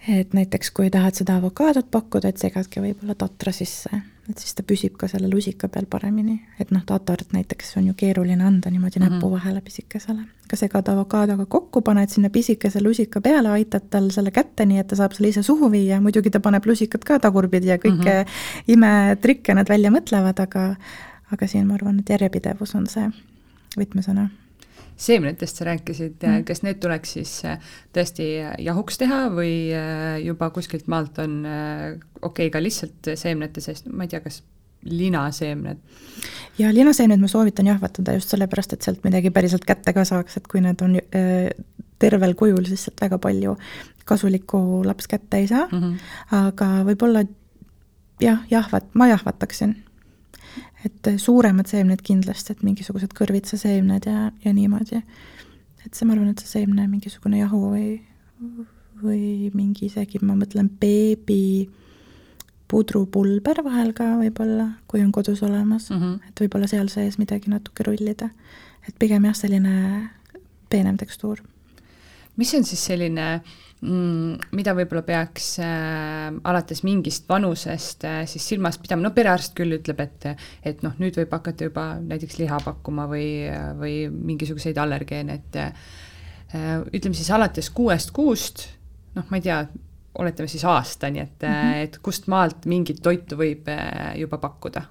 et näiteks kui tahad seda avokaadot pakkuda, et segadki võib-olla tatra sisse, et siis ta püsib ka selle lusika peal paremini, et noh, tatart näiteks on ju keeruline anda niimoodi mm -hmm. näpu vahele pisikesele. ka segad avokaadoga kokku, paned sinna pisikese lusika peale, aitad tal selle kätte, nii et ta saab selle ise suhu viia, muidugi ta paneb lusikat ka tagurpidi ja kõike mm -hmm. imetrikke nad välja mõtlevad, aga aga siin ma arvan, et järjepidevus on see võtmesõna seemnetest sa rääkisid mm., kas need tuleks siis äh, tõesti jahuks teha või äh, juba kuskilt maalt on äh, okei okay, ka lihtsalt seemnete seest, ma ei tea, kas linaseemned? ja linaseemneid ma soovitan jahvatada just sellepärast, et sealt midagi päriselt kätte ka saaks, et kui need on äh, tervel kujul, siis sealt väga palju kasulikku laps kätte ei saa mm, -hmm. aga võib-olla jah, jahvat-, ma jahvataksin. Et suuremad seemned kindlasti, et mingisugused kõrvitsaseemned ja, ja niimoodi. et see, ma arvan, et see seemne mingisugune jahu või, või mingi isegi, ma mõtlen, beebi pudrupulber vahel ka võib-olla, kui on kodus olemas mm, -hmm. et võib-olla seal sees midagi natuke rullida. et pigem jah, selline peenem tekstuur. mis on siis selline mm, mida võib-olla peaks äh, alates mingist vanusest äh, siis silmas pidama, no perearst küll ütleb, et et noh, nüüd võib hakata juba näiteks liha pakkuma või, või mingisuguseid allergeene, et äh, ütleme siis alates kuuest kuust, noh, ma ei tea, oletame siis aastani, et mm, -hmm. et kust maalt mingit toitu võib äh, juba pakkuda?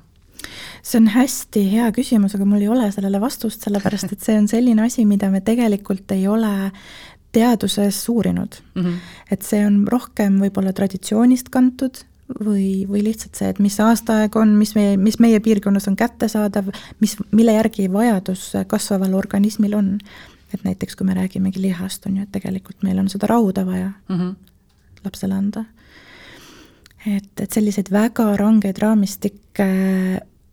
see on hästi hea küsimus, aga mul ei ole sellele vastust, sellepärast et see on selline asi, mida me tegelikult ei ole teaduses uurinud mm. -hmm. et see on rohkem võib-olla traditsioonist kantud või, või lihtsalt see, et mis aastaaeg on, mis meie, mis meie piirkonnas on kättesaadav, mis, mille järgi vajadus kasvaval organismil on. et näiteks, kui me räägimegi lihast, on ju, et tegelikult meil on seda rauda vaja mm. -hmm lapsele anda. et, et selliseid väga rangeid raamistikke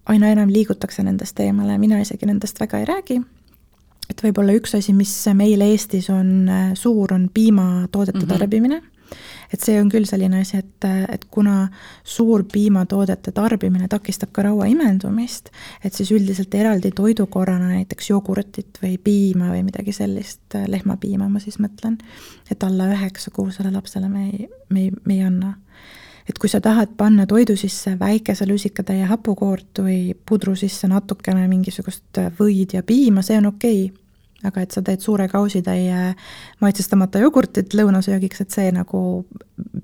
aina enam liigutakse nendest eemale, mina isegi nendest väga ei räägi, et võib-olla üks asi, mis meil Eestis on äh, suur, on piimatoodete mm -hmm. tarbimine et see on küll selline asi, et, et kuna suur piimatoodete tarbimine takistab ka raua imendumist, et siis üldiselt eraldi toidukorrana näiteks jogurtit või piima või midagi sellist, lehmapiima ma siis mõtlen, et alla üheksakuusele lapsele me ei, me ei, me ei anna et kui sa tahad panna toidu sisse väikese lusikatäie hapukoort või pudru sisse natukene mingisugust võid ja piima, see on okei okay aga et sa teed suure kausitäie maitsestamata jogurtit lõunasöögiks, et see nagu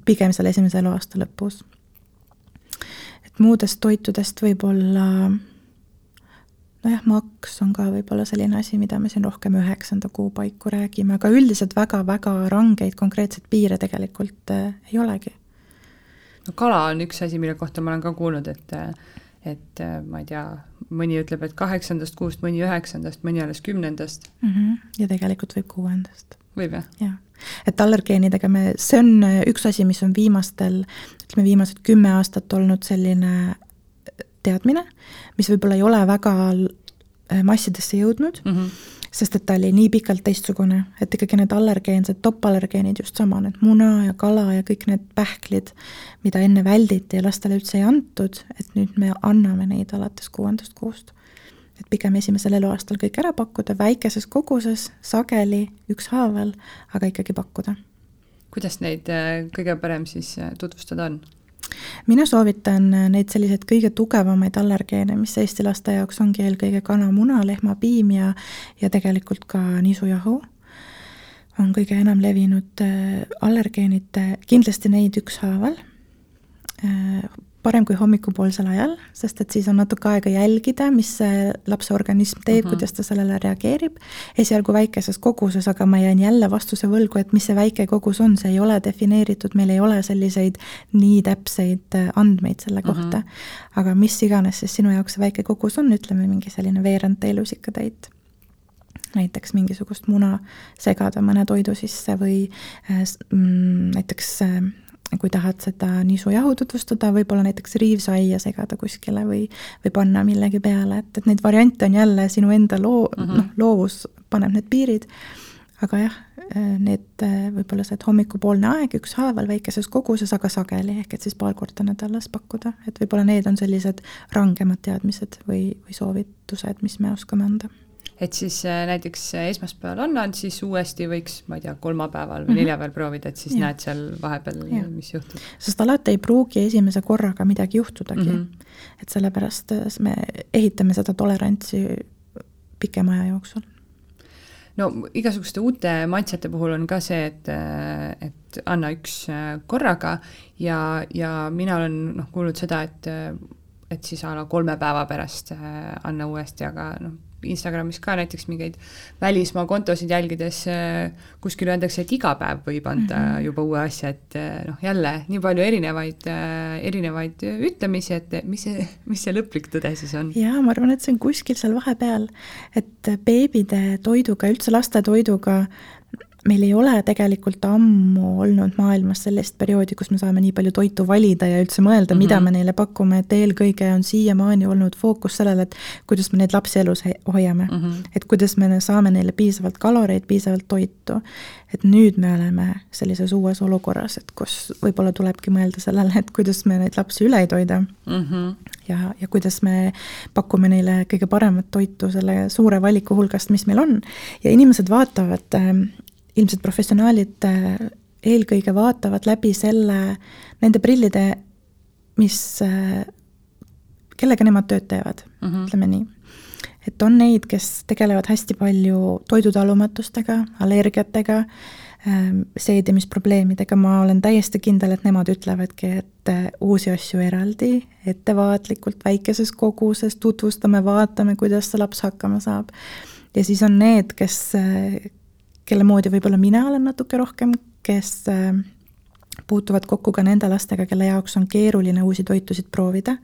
pigem seal esimese eluaasta lõpus. et muudest toitudest võib-olla nojah, maks on ka võib-olla selline asi, mida me siin rohkem üheksanda kuu paiku räägime, aga üldiselt väga-väga rangeid konkreetseid piire tegelikult äh, ei olegi. No kala on üks asi, mille kohta ma olen ka kuulnud, et äh, et äh, ma ei tea, mõni ütleb, et kaheksandast kuust, mõni üheksandast, mõni alles kümnendast mm. -hmm. ja tegelikult võib kuuendast. võib jah? jah, et allergeenidega me, see on äh, üks asi, mis on viimastel, ütleme viimased kümme aastat olnud selline teadmine, mis võib-olla ei ole väga äh, massidesse jõudnud mm, -hmm sest et ta oli nii pikalt teistsugune, et ikkagi need allergeensed, topallergeenid just sama, need muna ja kala ja kõik need pähklid, mida enne välditi ja lastele üldse ei antud, et nüüd me anname neid alates kuuendast kuust. et pigem esimesel eluaastal kõik ära pakkuda väikeses koguses, sageli, ükshaaval, aga ikkagi pakkuda. kuidas neid äh, kõige parem siis äh, tutvustada on? Mina soovitan neid selliseid kõige tugevamaid allergeene, mis Eesti laste jaoks ongi eelkõige kana-muna, lehmapiim ja, ja tegelikult ka nisujahu, on kõige enam levinud äh, allergeenid, kindlasti neid ükshaaval. Äh, parem kui hommikupoolsel ajal, sest et siis on natuke aega jälgida, mis see lapse organism teeb uh, -huh. kuidas ta sellele reageerib. esialgu väikeses koguses, aga ma jään jälle vastuse võlgu, et mis see väike kogus on, see ei ole defineeritud, meil ei ole selliseid nii täpseid äh, andmeid selle kohta uh. -huh. aga mis iganes siis sinu jaoks see väike kogus on, ütleme mingi selline veerand teelusikatäit näiteks mingisugust muna segada mõne toidu sisse või äh, mm, näiteks äh, kui tahad seda nisujahu tutvustada, võib-olla näiteks riivsaia segada kuskile või, või panna millegi peale, et, et neid variante on jälle sinu enda loo mm, -hmm. noh, loovus paneb need piirid, aga jah, need võib-olla see, et hommikupoolne aeg ükshaaval väikeses koguses, aga sageli, ehk et siis paar korda nädalas pakkuda, et võib-olla need on sellised rangemad teadmised või, või soovitused, mis me oskame anda et siis äh, näiteks äh, esmaspäeval annan, siis uuesti võiks, ma ei tea, kolmapäeval või -hmm. neljapäeval proovida, et siis ja. näed seal vahepeal, mis juhtub. sest alati ei pruugi esimese korraga midagi juhtudagi mm. -hmm. et sellepärast äh, me ehitame seda tolerantsi pikema aja jooksul no igasuguste uute maitsete puhul on ka see, et, et anna üks korraga ja, ja mina olen noh, kuulnud seda, et et siis a la kolme päeva pärast anna uuesti, aga noh, Instagramis ka näiteks mingeid välismaa kontosid jälgides äh, kuskil öeldakse, et iga päev võib anda mm -hmm. juba uue asja, et äh, noh, jälle nii palju erinevaid, erinevaid ütlemisi, et mis see, mis see lõplik tõde siis on? jaa, ma arvan, et see on kuskil seal vahepeal, et beebide toiduga, üldse lastetoiduga meil ei ole tegelikult ammu olnud maailmas sellist perioodi, kus me saame nii palju toitu valida ja üldse mõelda mm, -hmm. mida mhm. me neile pakume, et eelkõige on siiamaani olnud fookus sellele, et kuidas me neid lapsi elus hoiame mm. -hmm. et kuidas me saame neile piisavalt kaloreid, piisavalt toitu. et nüüd me oleme sellises uues olukorras, et kus võib-olla tulebki mõelda sellele, et kuidas me neid lapsi üle ei toida mm. -hmm. ja, ja kuidas me pakume neile kõige paremat toitu selle suure valiku hulgast, mis meil on. ja inimesed vaatavad ähm, ilmselt professionaalid äh, eelkõige vaatavad läbi selle, nende prillide, mis, äh, kellega nemad tööd teevad mm, -hmm. ütleme nii. et on neid, kes tegelevad hästi palju toidutalumatustega, allergiatega, ähm, seedimisprobleemidega, ma olen täiesti kindel, et nemad ütlevadki, et äh, uusi asju eraldi, ettevaatlikult, väikeses koguses tutvustame, vaatame, kuidas see laps hakkama saab. ja siis on need, kes kelle moodi võib-olla mina olen natuke rohkem, kes äh, puutuvad kokku ka nende lastega, kelle jaoks on keeruline uusi toitusid proovida,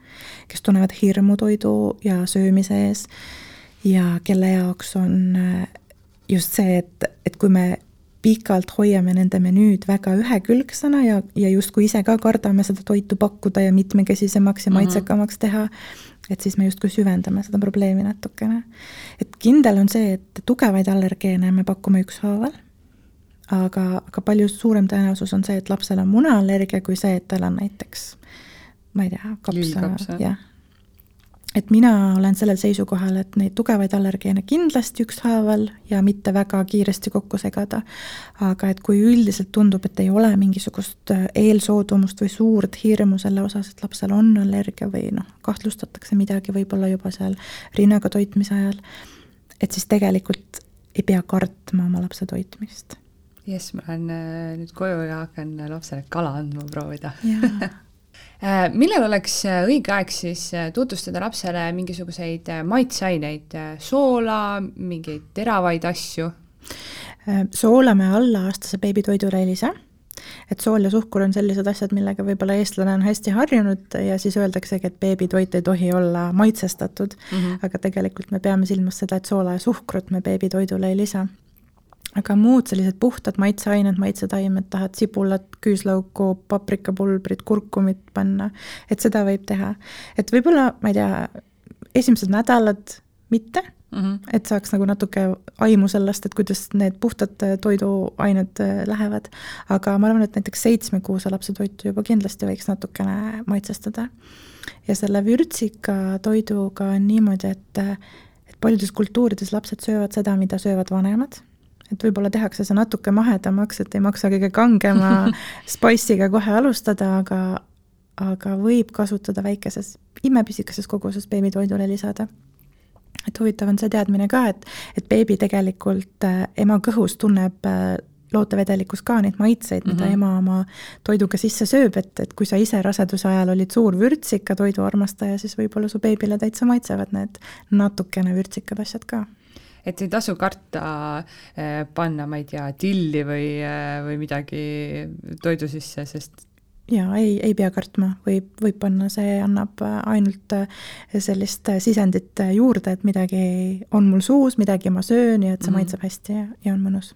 kes tunnevad hirmu toidu ja söömise ees ja kelle jaoks on äh, just see, et, et kui me pikalt hoiame nende menüüd väga ühekülgsena ja, ja justkui ise ka kardame seda toitu pakkuda ja mitmekesisemaks ja mhm. maitsekamaks teha, et siis me justkui süvendame seda probleemi natukene. et kindel on see, et tugevaid allergeene me pakume ükshaaval, aga, aga palju suurem tõenäosus on see, et lapsel on munaallergia, kui see, et tal on näiteks ma ei tea, kapsa, jah et mina olen sellel seisukohal, et neid tugevaid allergeene kindlasti ükshaaval ja mitte väga kiiresti kokku segada. aga et kui üldiselt tundub, et ei ole mingisugust äh, eelsoodumust või suurt hirmu selle osas, et lapsel on allergia või noh, kahtlustatakse midagi võib-olla juba seal rinnaga toitmise ajal, et siis tegelikult ei pea kartma oma lapse toitmist. jess, ma lähen äh, nüüd koju ja hakkan lapsele kala andma proovida millal oleks äh, õige aeg siis äh, tutvustada lapsele mingisuguseid maitseaineid, soola, mingeid teravaid asju? soola me allaaastase beebitoidule lisa, et sool ja suhkur on sellised asjad, millega võib-olla eestlane on hästi harjunud ja siis öeldaksegi, et beebitoit ei tohi olla maitsestatud mm, -hmm. aga tegelikult me peame silmas seda, et soola ja suhkrut me beebitoidule ei lisa aga muud sellised puhtad maitseained, maitsetaimed, tahad sibulat, küüslauku, paprikapulbrit, kurkumit panna, et seda võib teha. et võib-olla, ma ei tea, esimesed nädalad mitte mm, -hmm. et saaks nagu natuke aimu sellest, et kuidas need puhtad toiduained äh, lähevad, aga ma arvan, et näiteks seitsmekuuse lapse toitu juba kindlasti võiks natukene maitsestada. ja selle vürtsika toiduga on niimoodi, et et paljudes kultuurides lapsed söövad seda, mida söövad vanemad et võib-olla tehakse see natuke mahedamaks, et ei maksa kõige kangema spice'iga kohe alustada, aga, aga võib kasutada väikeses, imepisikeses koguses beebitoidule lisada. et huvitav on see teadmine ka, et, et beebi tegelikult äh, ema kõhus tunneb äh, lootevedelikus ka neid maitseid, mida mm -hmm. ema oma toiduga sisse sööb, et, et kui sa ise raseduse ajal olid suur vürtsika toiduarmastaja, siis võib-olla su beebile täitsa maitsevad need natukene vürtsikad asjad ka et ei tasu karta eh, panna, ma ei tea, tilli või, eh, või midagi toidu sisse, sest jaa, ei, ei pea kartma, võib, võib panna, see annab ainult sellist sisendit juurde, et midagi on mul suus, midagi ma söön ja et see mm. maitseb hästi ja, ja on mõnus.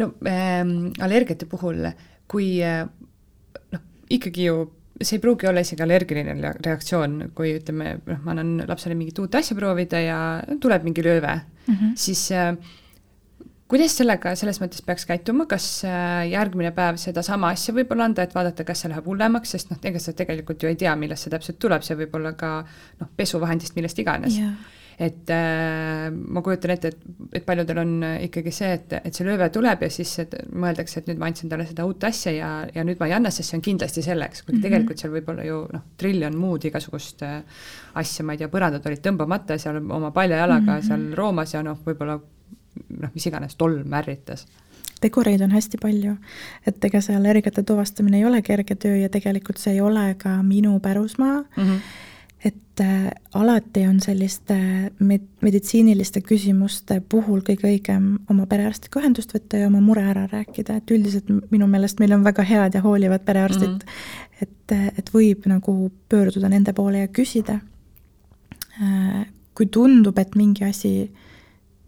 no äh, allergiate puhul, kui eh, noh, ikkagi ju see ei pruugi olla isegi allergiline reaktsioon, kui ütleme, noh, ma annan lapsele mingit uut asja proovida ja tuleb mingi lööve mm, -hmm. siis äh, kuidas sellega selles mõttes peaks käituma, kas äh, järgmine päev sedasama asja võib-olla anda, et vaadata, kas see läheb hullemaks, sest noh, ega sa tegelikult ju ei tea, millest see täpselt tuleb, see võib olla ka noh, pesuvahendist, millest iganes yeah et äh, ma kujutan ette, et, et paljudel on ikkagi see, et, et see lööve tuleb ja siis et mõeldakse, et nüüd ma andsin talle seda uut asja ja, ja nüüd ma ei anna, sest see on kindlasti selleks, kuigi mm -hmm. tegelikult seal võib olla ju noh, triljon muud igasugust äh, asja, ma ei tea, põrandad olid tõmbamata seal oma palja jalaga mm -hmm. seal roomas ja noh, võib-olla noh, mis iganes, tolm ärritas tegureid on hästi palju, et ega see allergiate tuvastamine ei ole kerge töö ja tegelikult see ei ole ka minu pärusmaa mm. -hmm et äh, alati on selliste med-, meditsiiniliste küsimuste puhul kõige õigem oma perearstiga ühendust võtta ja oma mure ära rääkida, et üldiselt minu meelest meil on väga head ja hoolivad perearstid mm, -hmm. et, et võib nagu pöörduda nende poole ja küsida. Äh, kui tundub, et mingi asi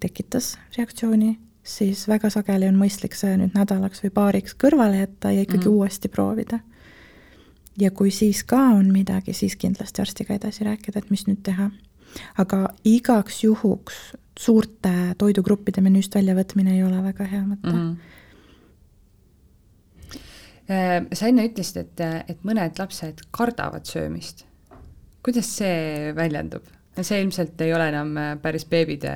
tekitas reaktsiooni, siis väga sageli on mõistlik see nüüd nädalaks või paariks kõrvale jätta ja ikkagi mm -hmm. uuesti proovida ja kui siis ka on midagi, siis kindlasti arstiga edasi rääkida, et mis nüüd teha. aga igaks juhuks suurte toidugruppide menüüst väljavõtmine ei ole väga hea mõte mm. -hmm sa enne ütlesid, et, et mõned lapsed kardavad söömist. kuidas see väljendub? see ilmselt ei ole enam päris beebide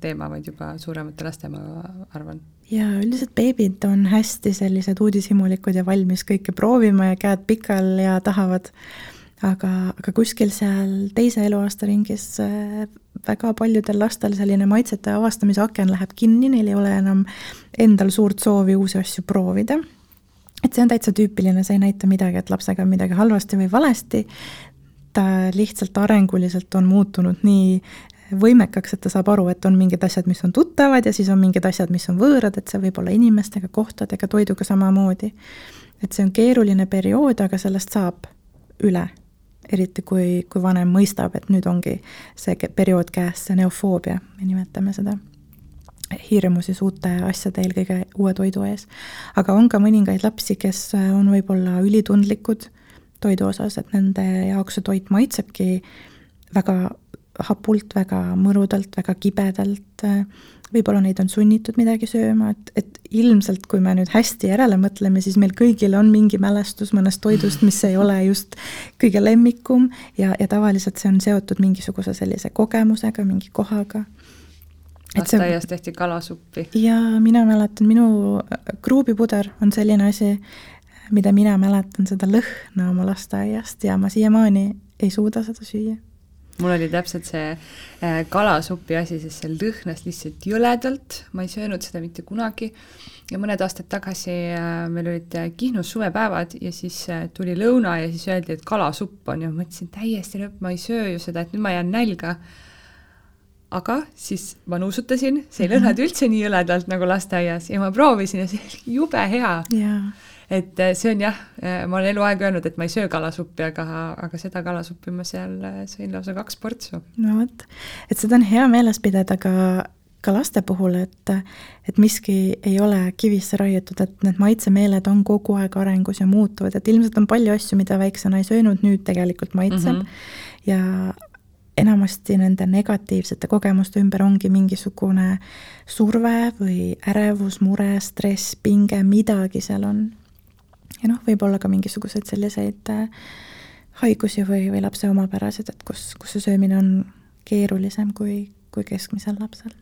teema, vaid juba suuremate laste, ma arvan ja üldiselt beebid on hästi sellised uudishimulikud ja valmis kõike proovima ja käed pikal ja tahavad, aga, aga kuskil seal teise eluaasta ringis äh, väga paljudel lastel selline maitsete avastamise aken läheb kinni, neil ei ole enam endal suurt soovi uusi asju proovida. et see on täitsa tüüpiline, see ei näita midagi, et lapsega on midagi halvasti või valesti, ta lihtsalt arenguliselt on muutunud nii võimekaks, et ta saab aru, et on mingid asjad, mis on tuttavad ja siis on mingid asjad, mis on võõrad, et see võib olla inimestega, kohtadega, toiduga samamoodi. et see on keeruline periood, aga sellest saab üle. eriti kui, kui vanem mõistab, et nüüd ongi see periood käes, see neofoobia, me nimetame seda hirmu siis uute asjade, eelkõige uue toidu ees. aga on ka mõningaid lapsi, kes on võib-olla ülitundlikud toidu osas, et nende jaoks see toit maitsebki väga hapult, väga mõrudalt, väga kibedalt, võib-olla neid on sunnitud midagi sööma, et, et ilmselt kui me nüüd hästi järele mõtleme, siis meil kõigil on mingi mälestus mõnest toidust, mis ei ole just kõige lemmikum ja, ja tavaliselt see on seotud mingisuguse sellise kogemusega, mingi kohaga. lasteaias tehti kalasuppi. jaa, mina mäletan, minu kruubipuder on selline asi, mida mina mäletan, seda lõhna oma lasteaiast ja ma siiamaani ei suuda seda süüa mul oli täpselt see äh, kalasupi asi, sest see lõhnas lihtsalt jõledalt, ma ei söönud seda mitte kunagi. ja mõned aastad tagasi äh, meil olid äh, Kihnus suvepäevad ja siis tuli lõuna ja siis öeldi, et kalasupp on. Ja ma mõtlesin täiesti lõpp, ma ei söö ju seda, et nüüd ma jään nälga. aga siis ma nuusutasin, see ei lõhnanud üldse nii jõledalt nagu lasteaias. Ja ma proovisin ja see oli jube hea. Yeah et äh, see on jah, äh, ma olen eluaeg öelnud, et ma ei söö kalasuppi, aga, aga seda kalasuppi ma seal äh, sõin lausa kaks portsu. no vot, et seda on hea meeles pidada ka, ka laste puhul, et, et miski ei ole kivisse raiutud, et need maitsemeeled on kogu aeg arengus ja muutuvad, et ilmselt on palju asju, mida väiksena ei söönud, nüüd tegelikult maitseb mm -hmm. ja enamasti nende negatiivsete kogemuste ümber ongi mingisugune surve või ärevus, mure, stress, pinge, midagi seal on ja noh, võib-olla ka mingisuguseid selliseid äh, haigusi või, või lapse omapärased, et kus, kus see söömine on keerulisem kui, kui keskmisel lapsel.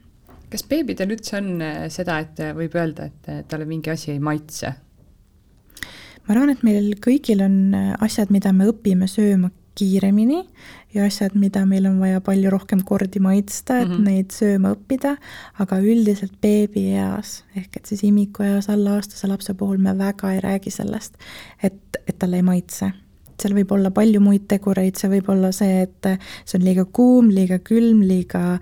kas beebidel üldse on äh, seda, et äh, võib öelda, et talle mingi asi ei maitse? ma arvan, et meil kõigil on asjad, mida me õpime sööma kiiremini ja asjad, mida meil on vaja palju rohkem kordi maitsta, et mm -hmm. neid sööma õppida, aga üldiselt beebieas ehk et siis imikueas allaaastase lapse puhul me väga ei räägi sellest, et, et talle ei maitse seal võib olla palju muid tegureid, see võib olla see, et see on liiga kuum, liiga külm, liiga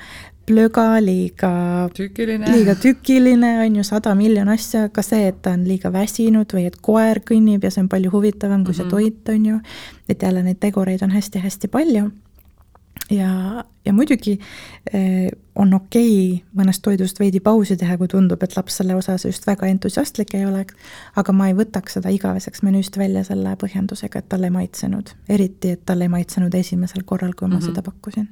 plöga, liiga tükiline, liiga tükiline, on ju, sada miljon asja, ka see, et ta on liiga väsinud või et koer kõnnib ja see on palju huvitavam kui mm -hmm. see mhm. toit, on ju, et jälle neid tegureid on hästi-hästi palju ja, ja muidugi eh, on okei okay mõnest toidust veidi pausi teha, kui tundub, et laps selle osas just väga entusiastlik ei ole, aga ma ei võtaks seda igaveseks menüüst välja selle põhjendusega, et talle ei maitsenud. eriti, et talle ei maitsenud esimesel korral, kui ma mm -hmm. seda pakkusin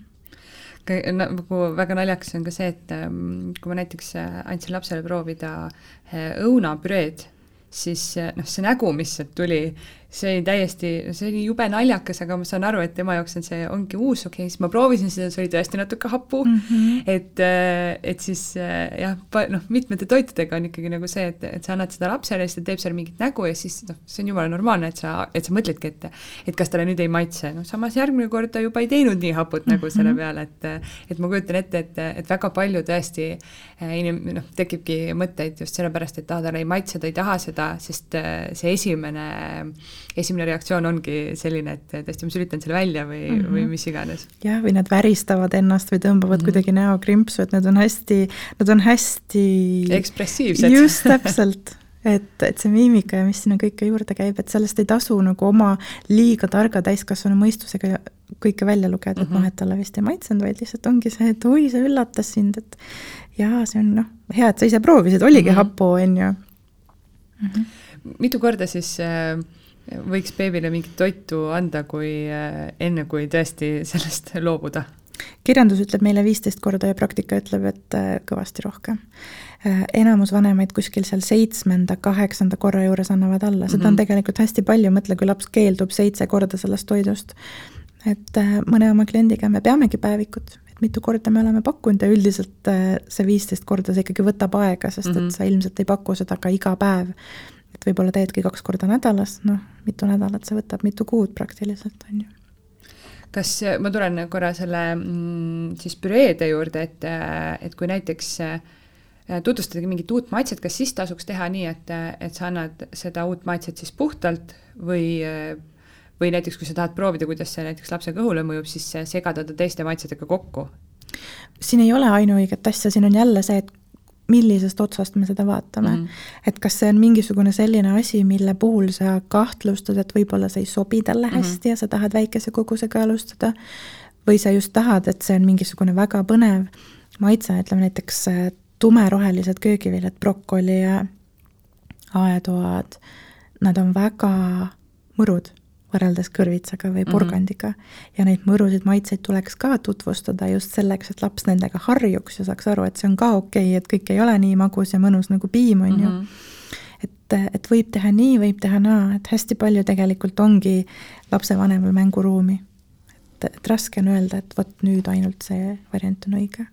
nagu väga naljakas on ka see, et ähm, kui ma näiteks äh, andsin lapsele proovida äh, õunapüreed, siis äh, noh, see nägu, mis sealt tuli, see oli täiesti, see oli jube naljakas, aga ma saan aru, et tema jaoks on see, ongi uus, okei okay,, siis ma proovisin seda, see oli tõesti natuke hapu mm, -hmm. et, äh, et siis äh, jah, noh, mitmete toitudega on ikkagi nagu see, et, et sa annad seda lapsele siis ta teeb seal mingit nägu ja siis noh, see on jumala normaalne, et sa, et sa mõtledki, et et kas talle nüüd ei maitse, noh samas järgmine kord ta juba ei teinud nii haput nägu mm -hmm. selle peale, et et ma kujutan ette, et, et väga palju tõesti inim-, noh, tekibki mõtteid just sellepärast, et aa, talle ei maitse, ta ei taha seda, sest see esimene äh, esimene reaktsioon ongi selline, et tõesti ma sülitan selle välja või mm, -hmm. või mis iganes. jah, või nad väristavad ennast või tõmbavad mm -hmm. kuidagi näokrimpsu, et nad on hästi, nad on hästi ekspressiivsed. just, täpselt et, et see miimika ja mis sinna kõike juurde käib, et sellest ei tasu nagu oma liiga targa täiskasvanu mõistusega kõike välja lugeda, et mm -hmm. noh, et talle vist ei maitsenud, vaid lihtsalt ongi see, et oi, see üllatas sind, et jaa, see on noh, hea, et sa ise proovisid, oligi mm -hmm. hapu, on ju mm. -hmm. mitu korda siis äh, võiks beebile mingit toitu anda, kui äh, enne, kui tõesti sellest loobuda? kirjandus ütleb meile viisteist korda ja praktika ütleb, et äh, kõvasti rohkem. Äh, enamus vanemaid kuskil seal seitsmenda, kaheksanda korra juures annavad alla, seda mm -hmm. on mhm. tegelikult hästi palju, mõtle, kui laps keeldub seitse korda sellest toidust. et mõne oma kliendiga me peamegi päevikut, et mitu korda me oleme pakkunud ja üldiselt see viisteist korda, see ikkagi võtab aega, sest mm -hmm. et mhm. sa ilmselt ei paku seda ka iga päev. Et võib-olla teedki kaks korda nädalas, noh, mitu nädalat see võtab, mitu kuud praktiliselt, on ju kas, ma tulen korra selle mm, siis püreede juurde, et, et kui näiteks äh, tutvustadagi mingit uut maitset, kas siis tasuks teha nii, et, et sa annad seda uut maitset siis puhtalt või, või näiteks, kui sa tahad proovida, kuidas see näiteks lapse kõhule mõjub, siis segada ta teiste maitsetega kokku? siin ei ole ainuõiget asja, siin on jälle see, et millisest otsast me seda vaatame mm. -hmm. et kas see on mingisugune selline asi, mille puhul sa kahtlustad, et võib-olla see ei sobi talle mhm. hästi mm -hmm. ja sa tahad väikese kogusega alustada, või sa just tahad, et see on mingisugune väga põnev maitse, ütleme näiteks äh, tumerohelised köögiviljad, brokoli ja aetoad, nad on väga mõrud võrreldes kõrvitsaga või mhm. porgandiga mm. -hmm. ja neid mõrusid maitseid tuleks ka tutvustada just selleks, et laps nendega harjuks ja saaks aru, et see on ka okei okay,, et kõik ei ole nii magus ja mõnus nagu piim, on ju mm. -hmm. et, et võib teha nii, võib teha naa, et hästi palju tegelikult ongi lapsevanemal mänguruumi. et, et raske on öelda, et vot nüüd ainult see variant on õige.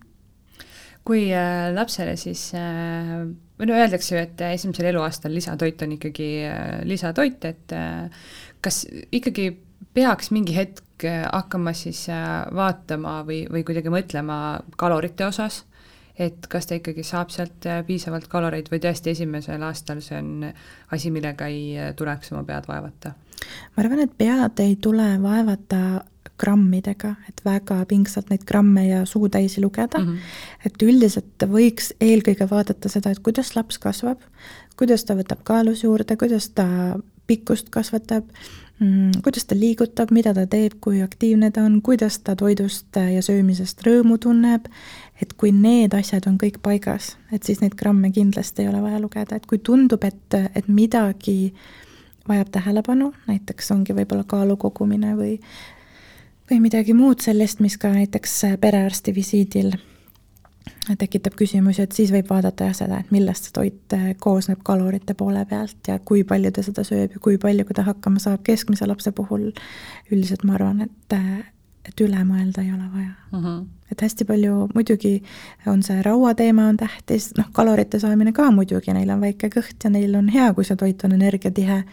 kui äh, lapsele siis äh, või no öeldakse ju, et esimesel eluaastal lisatoit on ikkagi äh, lisatoit, et äh, kas ikkagi peaks mingi hetk äh, hakkama siis äh, vaatama või, või kuidagi mõtlema kalorite osas, et kas ta ikkagi saab sealt äh, piisavalt kaloreid või tõesti esimesel aastal see on asi, millega ei tuleks oma pead vaevata? ma arvan, et pead ei tule vaevata grammidega, et väga pingsalt neid gramme ja suutäisi lugeda mm. -hmm. et üldiselt võiks eelkõige vaadata seda, et kuidas laps kasvab, kuidas ta võtab kaalus juurde, kuidas ta pikkust kasvatab, mm, kuidas ta liigutab, mida ta teeb, kui aktiivne ta on, kuidas ta toidust ja söömisest rõõmu tunneb, et kui need asjad on kõik paigas, et siis neid gramme kindlasti ei ole vaja lugeda, et kui tundub, et, et midagi vajab tähelepanu, näiteks ongi võib-olla kaalu kogumine või või midagi muud sellist, mis ka näiteks perearsti visiidil tekitab küsimusi, et siis võib vaadata jah seda, et millest see toit eh, koosneb kalorite poole pealt ja kui palju ta seda sööb ja kui palju ta hakkama saab, keskmise lapse puhul üldiselt ma arvan, et, eh, et üle mõelda ei ole vaja mm. -hmm. et hästi palju, muidugi on see rauateema on tähtis, noh, kalorite saamine ka muidugi, neil on väike kõht ja neil on hea, kui see toit on energiatihe,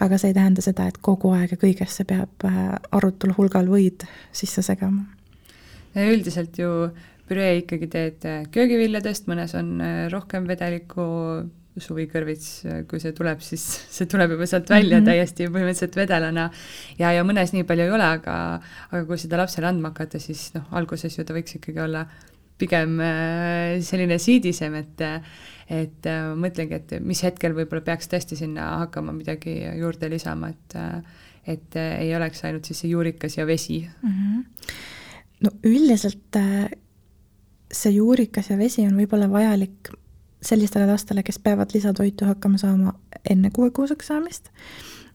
aga see ei tähenda seda, et kogu aeg ja kõigesse peab eh, arutul hulgal võid sisse segama. üldiselt ju püree ikkagi teed äh, köögiviljadest, mõnes on äh, rohkem vedelikku, suvikõrvits, äh, kui see tuleb, siis see tuleb juba sealt välja mm -hmm. täiesti põhimõtteliselt vedelana ja, ja mõnes nii palju ei ole, aga aga kui seda lapsele andma hakata, siis noh, alguses ju ta võiks ikkagi olla pigem selline siidisem, et et mõtlengi, et mis hetkel võib-olla peaks tõesti sinna hakkama midagi juurde lisama, et et ei oleks ainult siis see juurikas ja vesi mm. -hmm. no üldiselt see juurikas ja vesi on võib-olla vajalik sellistele lastele, kes peavad lisatoitu hakkama saama enne kuuekuuseks saamist,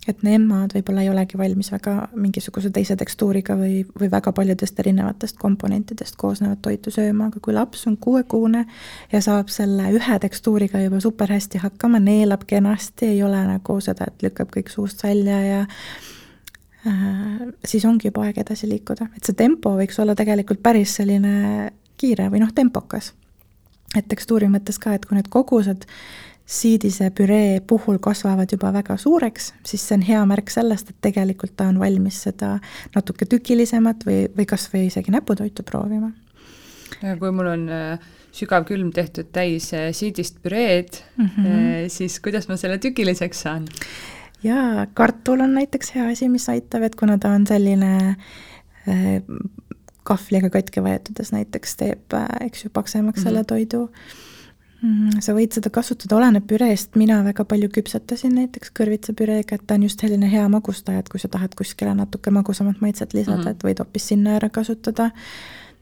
et nemad võib-olla ei olegi valmis väga mingisuguse teise tekstuuriga või, või väga paljudest erinevatest komponentidest koosnevat toitu sööma, aga kui laps on kuuekuune ja saab selle ühe tekstuuriga juba super hästi hakkama, neelab kenasti, ei ole nagu seda, et lükkab kõik suust välja ja äh, siis ongi juba aeg edasi liikuda, et see tempo võiks olla tegelikult päris selline kiire või noh, tempokas. et tekstuuri mõttes ka, et kui need kogused siidise püree puhul kasvavad juba väga suureks, siis see on hea märk sellest, et tegelikult ta on valmis seda natuke tükilisemat või, või kas või isegi näputoitu proovima. kui mul on äh, sügav külm tehtud täis äh, siidist püreed mm, -hmm. siis kuidas ma selle tükiliseks saan? jaa, kartul on näiteks hea asi, mis aitab, et kuna ta on selline kahvliga katki võetades näiteks teeb, äh, eks ju, paksemaks mm -hmm. selle toidu mm,. sa võid seda kasutada, oleneb püreest, mina väga palju küpsetasin näiteks kõrvitsapüreega, et ta on just selline hea magustaja, et kui sa tahad kuskile natuke magusamat maitset lisada mm, -hmm. et võid hoopis sinna ära kasutada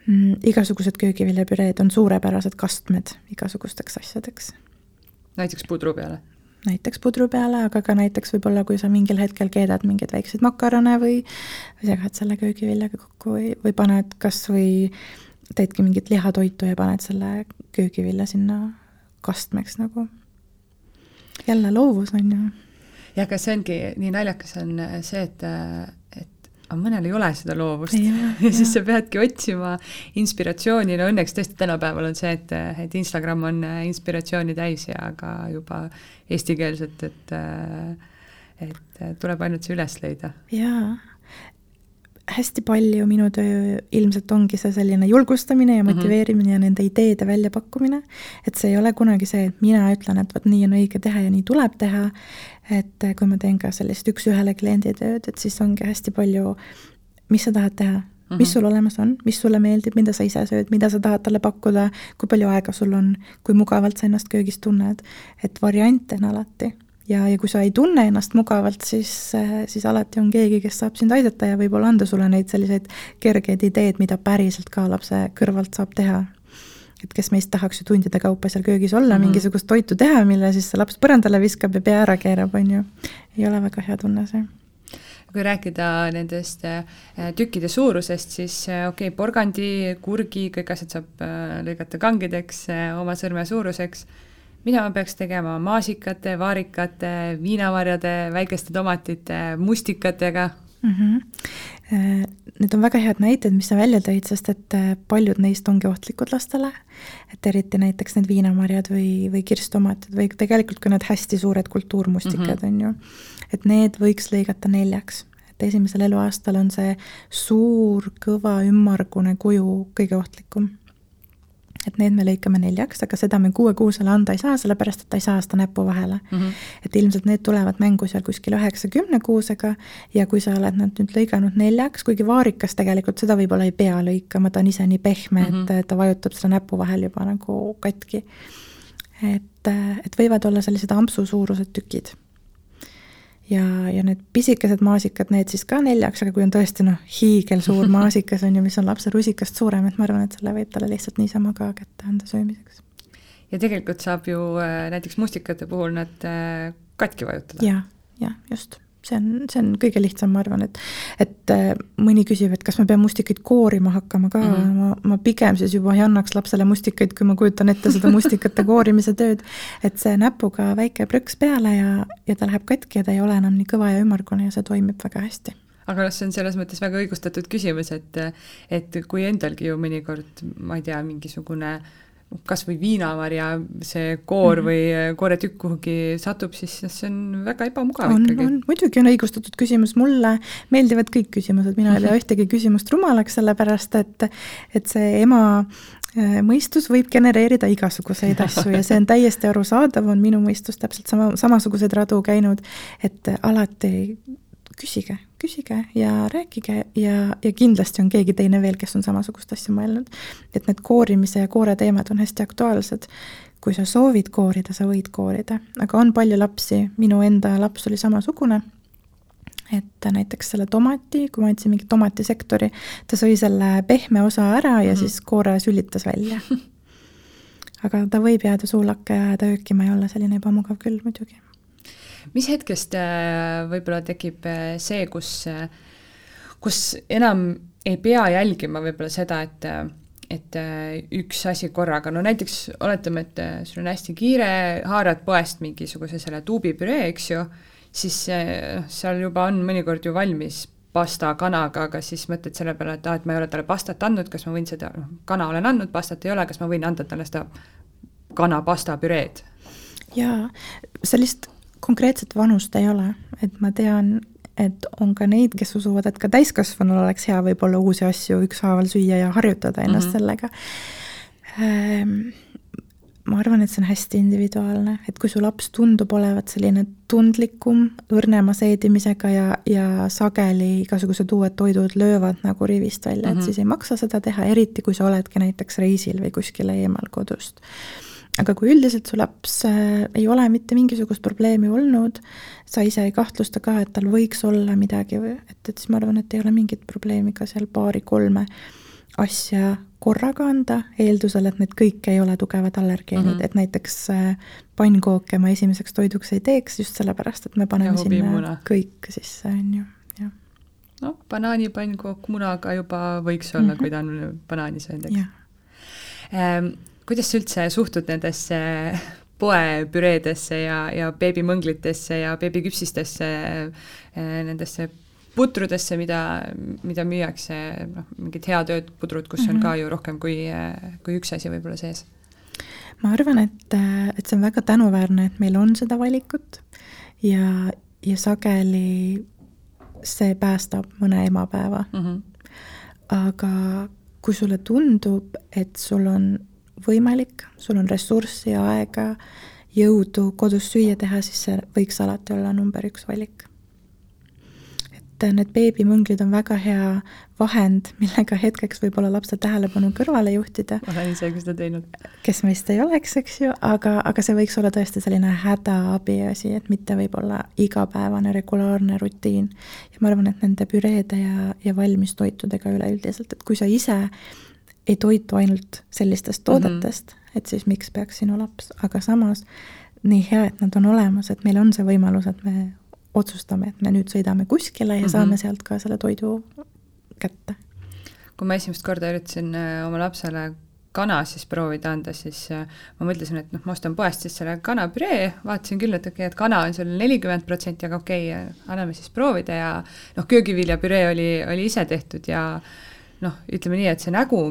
mm,. igasugused köögiviljapüreed on suurepärased kastmed igasugusteks asjadeks. näiteks pudru peale näiteks pudru peale, aga ka näiteks võib-olla, kui sa mingil hetkel keedad mingeid väikseid makarone või või segad selle köögiviljaga kokku või, või paned kas või teedki mingit lihatoitu ja paned selle köögivilja sinna kastmeks nagu. jälle loovus on ju. jah, aga see ongi nii naljakas on see, et aga mõnel ei ole seda loovust ja, ja siis sa peadki otsima inspiratsiooni, no õnneks tõesti tänapäeval on see, et, et Instagram on inspiratsiooni täis ja ka juba eestikeelset, et et tuleb ainult see üles leida. jaa, hästi palju minu töö ilmselt ongi see selline julgustamine ja mhm. motiveerimine mm -hmm. ja nende ideede väljapakkumine, et see ei ole kunagi see, et mina ütlen, et vot nii on õige teha ja nii tuleb teha, et kui ma teen ka sellist üks-ühele klienditööd, et siis ongi hästi palju, mis sa tahad teha, mis mhm. sul olemas on, mis sulle meeldib, mida sa ise sööd, mida sa tahad talle pakkuda, kui palju aega sul on, kui mugavalt sa ennast köögis tunned, et variante on alati ja, ja kui sa ei tunne ennast mugavalt, siis, siis alati on keegi, kes saab sind aidata ja võib-olla anda sulle neid selliseid kergeid ideed, mida päriselt ka lapse kõrvalt saab teha. Et kes meist tahaks ju tundide kaupa seal köögis olla mm, -hmm. mingisugust toitu teha, mille siis see laps põrandale viskab ja pea ära keerab, on ju. ei ole väga hea tunne see kui rääkida nendest äh, tükkide suurusest, siis äh, okei okay,, porgandi, kurgi, kõik asjad saab äh, lõigata kangedeks oma sõrme suuruseks mida ma peaks tegema maasikate, vaarikate, viinamarjade, väikeste tomatite, mustikatega mm? -hmm. Need on väga head näited, mis sa välja tõid, sest et äh, paljud neist ongi ohtlikud lastele. et eriti näiteks need viinamarjad või, või kirstomatid või tegelikult ka need hästi suured kultuurmustikad mm, -hmm. on ju. et need võiks lõigata neljaks et esimesel eluaastal on see suur, kõva, ümmargune kuju kõige ohtlikum et need me lõikame neljaks, aga seda me kuuekuusele anda ei saa, sellepärast et ta ei saa seda näppu vahele mm. -hmm. et ilmselt need tulevad mängu seal kuskil üheksa-kümne kuusega ja kui sa oled nad nüüd lõiganud neljaks, kuigi vaarikas tegelikult seda võib-olla ei pea lõikama, ta on ise nii pehme mm, -hmm. et mhm. ta vajutab seda näpu vahel juba nagu katki. et, et võivad olla sellised ampsu suurused tükid ja, ja need pisikesed maasikad, need siis ka neljaks, aga kui on tõesti noh, hiigelsuur maasikas on ju, mis on lapse rusikast suurem, et ma arvan, et selle võib talle lihtsalt niisama ka kätte anda söömiseks. ja tegelikult saab ju äh, näiteks mustikate puhul need äh, katki vajutada ja,. jah, jah, just see on, see on kõige lihtsam, ma arvan, et et äh, mõni küsib, et kas ma pean mustikaid koorima hakkama ka. Mm, -hmm. ma, ma pigem siis juba ei annaks lapsele mustikaid, kui ma kujutan ette seda mustikate koorimise tööd, et see näpuga väike prõks peale ja, ja ta läheb katki ja ta ei ole enam nii kõva ja ümmargune ja see toimib väga hästi. Aga noh, see on selles mõttes väga õigustatud küsimus, et et kui endalgi ju mõnikord, ma ei tea, mingisugune äh, kas või viinamarja see koor mm -hmm. või kooretükk kuhugi satub, siis see on väga ebamugav on, ikkagi. muidugi on õigustatud küsimus, mulle meeldivad kõik küsimused, mina ei pea ühtegi küsimust rumalaks, sellepärast et et see ema äh, mõistus võib genereerida igasuguseid asju ja see on täiesti arusaadav, on minu mõistus täpselt sama, samasuguseid radu käinud, et alati küsige, küsige ja rääkige ja, ja kindlasti on keegi teine veel, kes on samasugust asja mõelnud. et need koorimise ja koore teemad on hästi aktuaalsed. kui sa soovid koorida, sa võid koorida, aga on palju lapsi, minu enda laps oli samasugune, et näiteks selle tomati, kui ma andsin mingi tomatisektori, ta sõi selle pehme osa ära ja mm -hmm. siis koore sülitas välja aga ta võib jääda suulake ja jääda öökima ja olla selline ebamugav küll muidugi mis hetkest äh, võib-olla tekib äh, see, kus, äh, kus enam ei pea jälgima võib-olla seda, et et üks asi korraga, no näiteks oletame, et sul on hästi kiire, haarad poest mingisuguse selle tuubipüree, eks ju, siis noh, seal juba on mõnikord ju valmis pasta kanaga, aga siis mõtled selle peale, et aa, et ma ei ole talle pastat andnud, kas ma võin seda, noh, kana olen andnud, pastat ei ole, kas ma võin anda talle seda kanapasta püreed? jaa, sellist konkreetset vanust ei ole, et ma tean, et on ka neid, kes usuvad, et ka täiskasvanul oleks hea võib-olla uusi asju ükshaaval süüa ja harjutada ennast mm -hmm. sellega. Ehm, ma arvan, et see on hästi individuaalne, et kui su laps tundub olevat selline tundlikum, õrnema seedimisega ja, ja sageli igasugused uued toidud löövad nagu rivist välja mm, -hmm. et mhm. siis ei maksa seda teha, eriti kui sa oledki näiteks reisil või kuskil eemal kodust. Aga kui üldiselt su laps äh, ei ole mitte mingisugust probleemi olnud, sa ise ei kahtlusta ka, et tal võiks olla midagi või et, et siis ma arvan, et ei ole mingit probleemi ka seal paari-kolme asja korraga anda, eeldusel, et need kõik ei ole tugevad allergeenid mm, -hmm. et näiteks äh, pannkooke ma esimeseks toiduks ei teeks just sellepärast, et me paneme sinna kõik sisse, on ju, jah. noh, banaanipannkokk munaga juba võiks olla mm, -hmm. kui ta on banaanisöönud, eks. Kuidas sa üldse suhtud nendesse poepüreedesse ja, ja beebimõnglitesse ja beebiküpsistesse, äh, nendesse pudrudesse, mida, mida müüakse, noh, mingid head ööpudrud, kus mm -hmm. on ka mhm. ju rohkem kui, kui üks asi võib-olla sees. ma arvan, et, et see on väga tänuväärne, et meil on seda valikut ja, ja sageli see päästab mõne emapäeva mm. -hmm. aga kui sulle tundub, et sul on võimalik, sul on ressurssi ja aega, jõudu kodus süüa teha, siis see võiks alati olla number üks valik et need beebimõnglid on väga hea vahend, millega hetkeks võib-olla lapse tähelepanu kõrvale juhtida. ma olen ise ka seda teinud. kes meist ei oleks, eks ju, aga, aga see võiks olla tõesti selline hädaabi asi, et mitte võib-olla igapäevane regulaarne rutiin. ja ma arvan, et nende püreede ja, ja valmistoitudega üleüldiselt, et kui sa ise ei toitu ainult sellistest toodetest mm, -hmm. et siis miks peaks sinu laps, aga samas nii hea, et nad on olemas, et meil on see võimalus, et me otsustame, et me nüüd sõidame kuskile ja mm -hmm. saame sealt ka selle toidu kätte. kui ma esimest korda üritasin äh, oma lapsele kana siis proovida anda, siis äh, ma mõtlesin, et noh, ma ostan poest siis selle kanapüree, vaatasin küll, et okei okay,, et kana on seal nelikümmend protsenti, aga okei okay,, anname siis proovida ja noh, köögiviljapüree oli, oli ise tehtud ja noh, ütleme nii, et see nägu,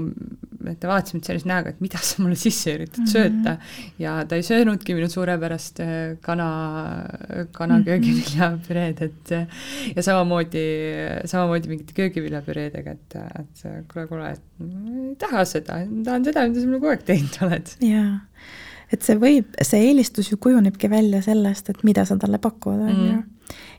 et ta vaatas mind sellise näoga, et mida sa mulle sisse üritad mm -hmm. sööta ja ta ei söönudki minu suurepärast äh, kana, kana mm -hmm. köögiviljapüreed, et ja samamoodi, samamoodi mingite köögiviljapüreedega, et, et kuule, kuule, et ma ei taha seda, ma tahan seda, mida sa mulle kogu aeg teinud oled. jaa et see võib, see eelistus ju kujunebki välja sellest, et mida sa talle pakud, on ju. Mhm.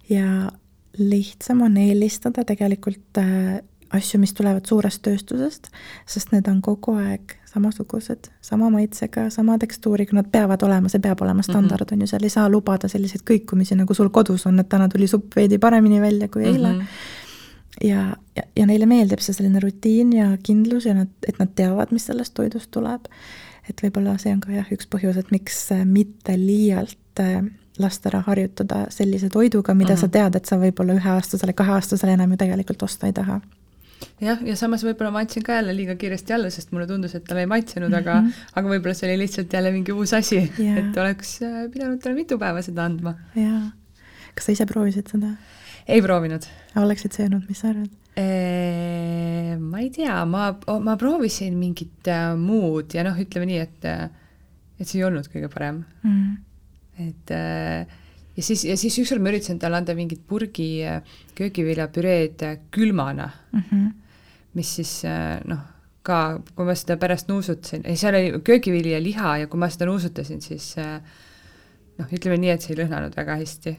ja lihtsam on eelistada tegelikult äh, asju, mis tulevad suurest tööstusest, sest need on kogu aeg samasugused, sama maitsega, sama tekstuuriga, nad peavad olema, see peab olema standard mm, -hmm. on ju, seal ei saa lubada selliseid kõikumisi, nagu sul kodus on, et täna tuli supp veidi paremini välja kui eile mm. -hmm. ja, ja, ja neile meeldib see selline rutiin ja kindlus ja nad, et nad teavad, mis sellest toidust tuleb. et võib-olla see on ka jah, üks põhjus, et miks mitte liialt äh, last ära harjutada sellise toiduga, mida mm -hmm. sa tead, et sa võib-olla üheaastasele, kaheaastasele enam ju tegelikult osta ei taha jah, ja samas võib-olla ma andsin ka jälle liiga kiiresti alla, sest mulle tundus, et talle ei maitsenud mm, -hmm. aga, mhm. aga võib-olla see oli lihtsalt jälle mingi uus asi yeah., et oleks äh, pidanud talle mitu päeva seda andma. jaa. kas sa ise proovisid seda? ei proovinud. oleksid söönud, mis sa arvad? ma ei tea, ma, ma proovisin mingit äh, muud ja noh, ütleme nii, et, äh, et see ei olnud kõige parem mm.. et äh, ja siis, ja siis ükskord ma üritasin talle anda mingit purgi köögiviljapüreed külmana mm. -hmm mis siis äh, noh, ka kui ma seda pärast nuusutasin, ei seal oli köögivili ja liha ja kui ma seda nuusutasin, siis äh, noh, ütleme nii, et see ei lõhnanud väga hästi.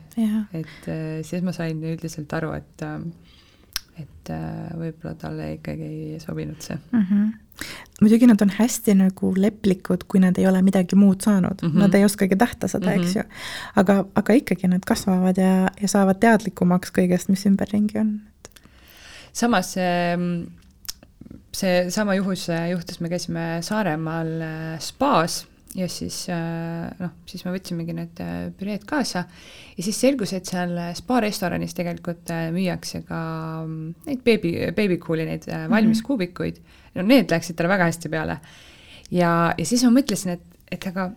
et äh, siis ma sain üldiselt aru, et et võib-olla talle ikkagi ei sobinud see mm. -hmm muidugi nad on hästi nagu leplikud, kui nad ei ole midagi muud saanud mm, -hmm. nad ei oskagi tähtasada mm, -hmm. eks ju. aga, aga ikkagi nad kasvavad ja, ja saavad teadlikumaks kõigest, mis ümberringi on. samas seesama juhus juhtus, me käisime Saaremaal äh, spaas ja siis äh, noh, siis me võtsimegi need äh, püreed kaasa ja siis selgus, et seal spa restoranis tegelikult müüakse ka mm, neid beebi, beebikuuli, neid valmis mhm. kuubikuid, no need läksid talle väga hästi peale. ja, ja siis ma mõtlesin, et, et aga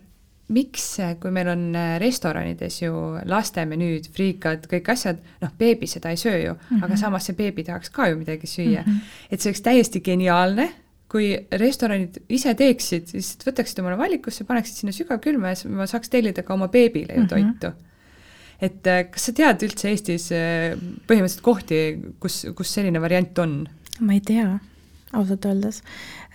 miks, kui meil on äh, restoranides ju lastemenüüd, friikad, kõik asjad, noh, beebi seda ei söö ju mm, -hmm. aga samas see beebi tahaks ka ju midagi süüa mm. -hmm. et see oleks täiesti geniaalne, kui restoranid ise teeksid, siis võtaksid omale valikusse, paneksid sinna sügavkülma ja siis ma saaks tellida ka oma beebile ju mm -hmm. toitu. et äh, kas sa tead üldse Eestis äh, põhimõtteliselt kohti, kus, kus selline variant on? ma ei tea ausalt öeldes.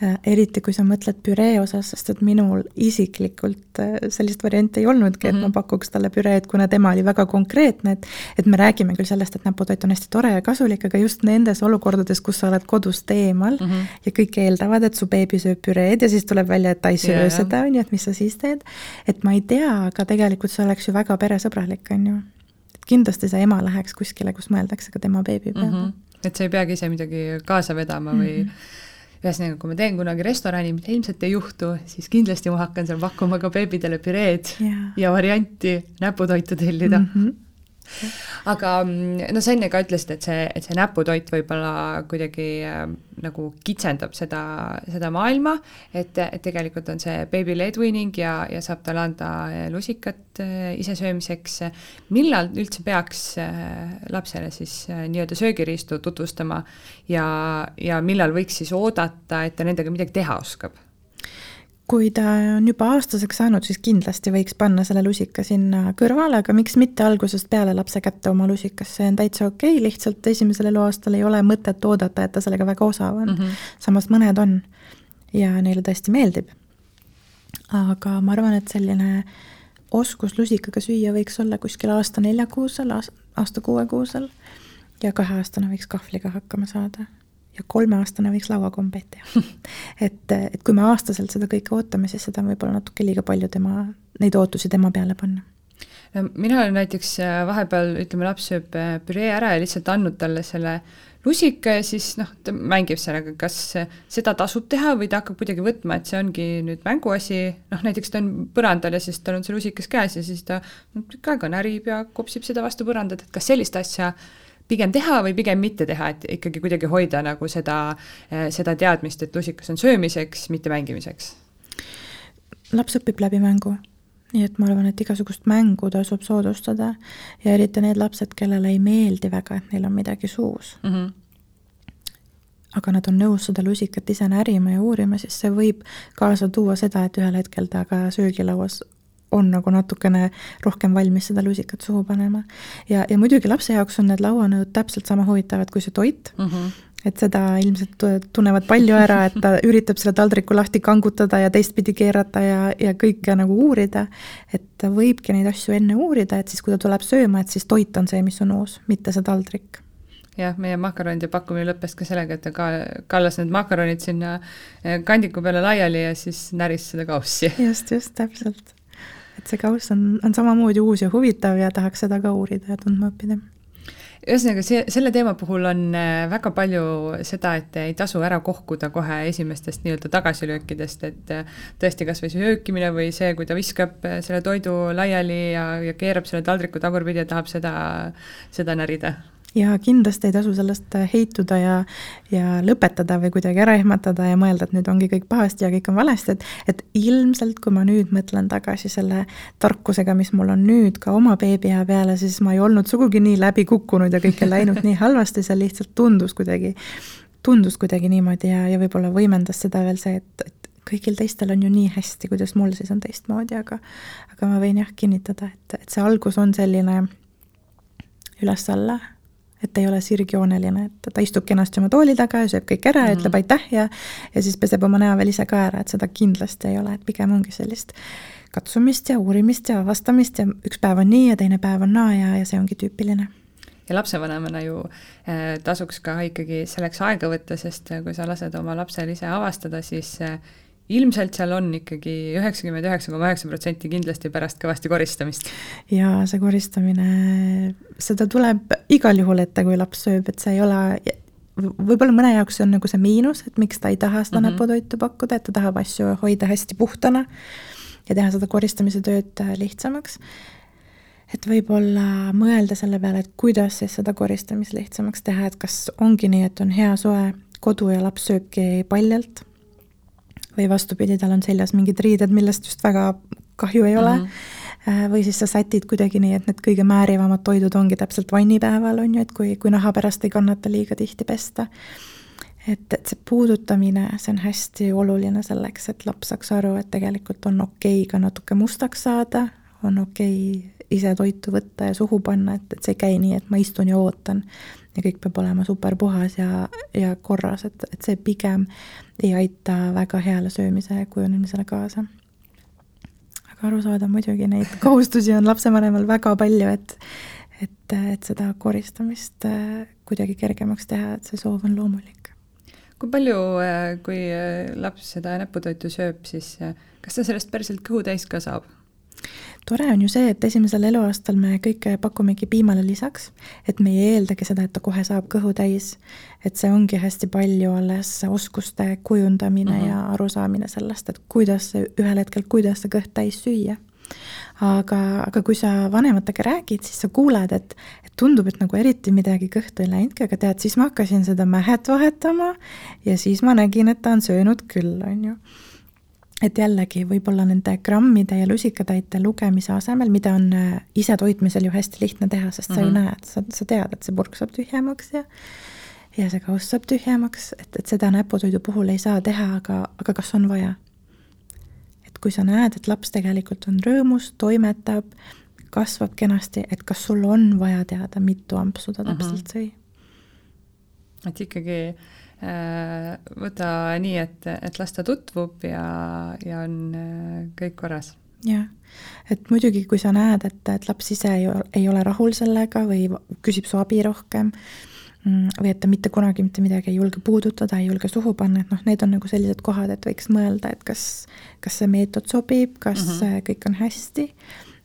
Äh, eriti kui sa mõtled püree osas, sest et minul isiklikult äh, sellist varianti ei olnudki, et mm -hmm. ma mhm. pakuks talle püreed, kuna tema oli väga konkreetne, et et me räägime küll sellest, et näputoit on hästi tore ja kasulik, aga just nendes olukordades, kus sa oled kodust eemal mm -hmm. ja kõik eeldavad, et su beebi sööb püreed ja siis tuleb välja, et ta ei söö yeah, seda, on ju, et mis sa siis teed. et ma ei tea, aga tegelikult see oleks ju väga peresõbralik, on ju. et kindlasti see ema läheks kuskile, kus mõeldakse ka tema beebi peale mm. -hmm et sa ei peagi ise midagi kaasa vedama või mm -hmm ühesõnaga, kui ma teen kunagi restorani, mida ilmselt ei juhtu, siis kindlasti ma hakkan seal pakkuma ka beebidele püreed yeah. ja varianti näputoitu tellida mm. -hmm aga mm, no sa enne ka ütlesid, et see, et see näputoit võib-olla kuidagi äh, nagu kitsendab seda, seda maailma, et, et tegelikult on see baby led weaning ja, ja saab talle anda äh, lusikat äh, isesöömiseks. millal üldse peaks äh, lapsele siis äh, nii-öelda söögiriistu tutvustama ja, ja millal võiks siis oodata, et ta nendega midagi teha oskab? Kui ta on juba aastaseks saanud, siis kindlasti võiks panna selle lusika sinna kõrvale, aga miks mitte algusest peale lapse kätte oma lusikas, see on täitsa okei okay,, lihtsalt esimesel eluaastal ei ole mõtet oodata, et ta sellega väga osav on mm. -hmm. samas mõned on ja neile tõesti meeldib. aga ma arvan, et selline oskus lusikaga süüa võiks olla kuskil aasta neljakuusel, aasta kuuekuusel ja kaheaastane võiks kahvliga hakkama saada ja kolmeaastane võiks lauakombeid teha et, et kui me aastaselt seda kõike ootame, siis seda on võib-olla natuke liiga palju tema, neid ootusi tema peale panna. no mina olen näiteks äh, vahepeal, ütleme, laps sööb äh, püree ära ja lihtsalt andnud talle selle lusika ja siis noh, ta mängib sellega, kas seda tasub teha või ta hakkab kuidagi võtma, et see ongi nüüd mänguasi, noh näiteks ta on põrandal ja siis tal on see lusikas käes ja siis ta tükk aega närib ja kopsib seda vastu põrandat, et kas sellist asja äh, pigem teha või pigem mitte teha, et ikkagi kuidagi hoida nagu seda, eh, seda teadmist, et lusikas on söömiseks, mitte mängimiseks? laps õpib läbi mängu, nii et ma arvan, et igasugust mängu tasub soodustada ja eriti need lapsed, kellele ei meeldi väga, et neil on midagi suus mm. -hmm aga nad on nõus seda lusikat ise närima ja uurima, siis see võib kaasa tuua seda, et ühel hetkel ta ka söögilauas on nagu natukene rohkem valmis seda lusikat suhu panema. ja, ja muidugi lapse jaoks on need lauanõud täpselt sama huvitavad kui see toit mm, -hmm. et seda ilmselt tunnevad palju ära, et ta üritab selle taldriku lahti kangutada ja teistpidi keerata ja, ja kõike nagu uurida, et ta võibki neid asju enne uurida, et siis, kui ta tuleb sööma, et siis toit on see, mis on uus, mitte see taldrik jah, meie makaronide pakkumine lõppes ka sellega, et ta ka kallas need makaronid sinna kandiku peale laiali ja siis näris seda kaussi. just, just, täpselt et see kauss on, on samamoodi uus ja huvitav ja tahaks seda ka uurida ja tundma õppida. Ühesõnaga, see, selle teema puhul on äh, väga palju seda, et ei tasu ära kohkuda kohe esimestest nii-öelda tagasilöökidest, et äh, tõesti, kas või see öökimine või see, kui ta viskab äh, selle toidu laiali ja, ja keerab selle taldriku tagurpidi ja tahab seda, seda närida ja kindlasti ei tasu sellest heituda ja, ja lõpetada või kuidagi ära ehmatada ja mõelda, et nüüd ongi kõik pahasti ja kõik on valesti, et, et ilmselt, kui ma nüüd mõtlen tagasi selle tarkusega, mis mul on nüüd ka oma beebiea peale, siis ma ei olnud sugugi nii läbi kukkunud ja kõik ei läinud nii halvasti, see lihtsalt tundus kuidagi, tundus kuidagi niimoodi ja, ja võib-olla võimendas seda veel see, et, et kõigil teistel on ju nii hästi, kuidas mul siis on teistmoodi, aga aga ma võin jah kinnitada, et, et see algus on selline üles-alla et ei ole sirgjooneline, et ta istub kenasti oma tooli taga ja sööb kõik ära ja mm ütleb aitäh! ja ja siis peseb oma näo veel ise ka ära, et seda kindlasti ei ole, et pigem ongi sellist katsumist ja uurimist ja avastamist ja üks päev on nii ja teine päev on naa ja, ja see ongi tüüpiline. Ja lapsevanemana ju äh, tasuks ka ikkagi selleks aega võtta, sest äh, kui sa lased oma lapsel ise avastada, siis äh, ilmselt seal on ikkagi üheksakümmend üheksa koma üheksa protsenti kindlasti pärast kõvasti koristamist. jaa, see koristamine, seda tuleb igal juhul ette, kui laps sööb, et see ei ole võib-olla mõne jaoks see on nagu see miinus, et miks ta ei taha seda mm -hmm. näputoitu pakkuda, et ta tahab asju hoida hästi puhtana ja teha seda koristamise tööd lihtsamaks. et võib-olla mõelda selle peale, et kuidas siis seda koristamist lihtsamaks teha, et kas ongi nii, et on hea soe kodu ja laps sööbki paljalt või vastupidi, tal on seljas mingid riided, millest just väga kahju ei ole mm. -hmm. või siis sa sätid kuidagi nii, et need kõige määrivamad toidud ongi täpselt vannipäeval, on ju, et kui, kui naha pärast ei kannata liiga tihti pesta. et, et see puudutamine, see on hästi oluline selleks, et laps saaks aru, et tegelikult on okei okay ka natuke mustaks saada, on okei okay ise toitu võtta ja suhu panna, et, et see ei käi nii, et ma istun ja ootan. ja kõik peab olema super puhas ja, ja korras, et, et see pigem ei aita väga heale söömise kujunemisele kaasa. aga arusaadav muidugi, neid kohustusi on lapsevanemal väga palju, et et, et seda koristamist äh, kuidagi kergemaks teha, et see soov on loomulik. kui palju, äh, kui äh, laps seda näputoitu sööb, siis kas ta sellest päriselt kõhu täis ka saab? Tore on ju see, et esimesel eluaastal me kõike pakumegi piimale lisaks, et me ei eeldagi seda, et ta kohe saab kõhu täis. et see ongi hästi palju alles oskuste kujundamine mm -hmm. ja arusaamine sellest, et kuidas ühel hetkel, kuidas see kõht täis süüa. aga, aga kui sa vanematega räägid, siis sa kuuled, et, et tundub, et nagu eriti midagi kõhtu ei läinudki, aga tead, siis ma hakkasin seda mähet vahetama ja siis ma nägin, et ta on söönud küll, on ju et jällegi võib-olla nende grammide ja lusikatäite lugemise asemel, mida on äh, ise toitmisel ju hästi lihtne teha, sest mm -hmm. sa ju mhm. näed, sa, sa tead, et see purk saab tühjemaks ja ja see kauss saab tühjemaks, et, et seda näputoidu puhul ei saa teha, aga, aga kas on vaja? et kui sa näed, et laps tegelikult on rõõmus, toimetab, kasvab kenasti, et kas sul on vaja teada, mitu ampsu ta täpselt mm -hmm. sõi? et ikkagi Äh, võta nii, et, et las ta tutvub ja, ja on äh, kõik korras. jah, et muidugi, kui sa näed, et, et laps ise ei, ei ole rahul sellega või küsib su abi rohkem mm, või et ta mitte kunagi mitte midagi ei julge puudutada, ei julge suhu panna, et noh, need on nagu sellised kohad, et võiks mõelda, et kas, kas see meetod sobib, kas mm -hmm. kõik on hästi,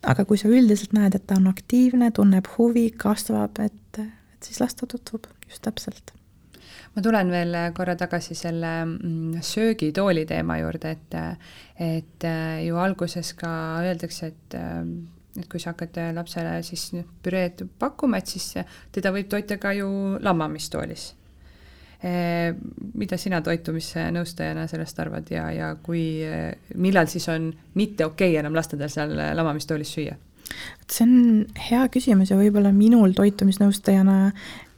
aga kui sa üldiselt näed, et ta on aktiivne, tunneb huvi, kasvab, et, et siis las ta tutvub, just täpselt ma tulen veel korra tagasi selle mm, söögitooli teema juurde, et et äh, ju alguses ka öeldakse, et äh, et kui sa hakkad lapsele siis püreed pakkuma, et siis teda võib toita ka ju lamamistoolis. Äh, mida sina toitumisnõustajana sellest arvad ja, ja kui, millal siis on mitte okei okay enam lasta tal seal lamamistoolis süüa? see on hea küsimus ja võib-olla minul toitumisnõustajana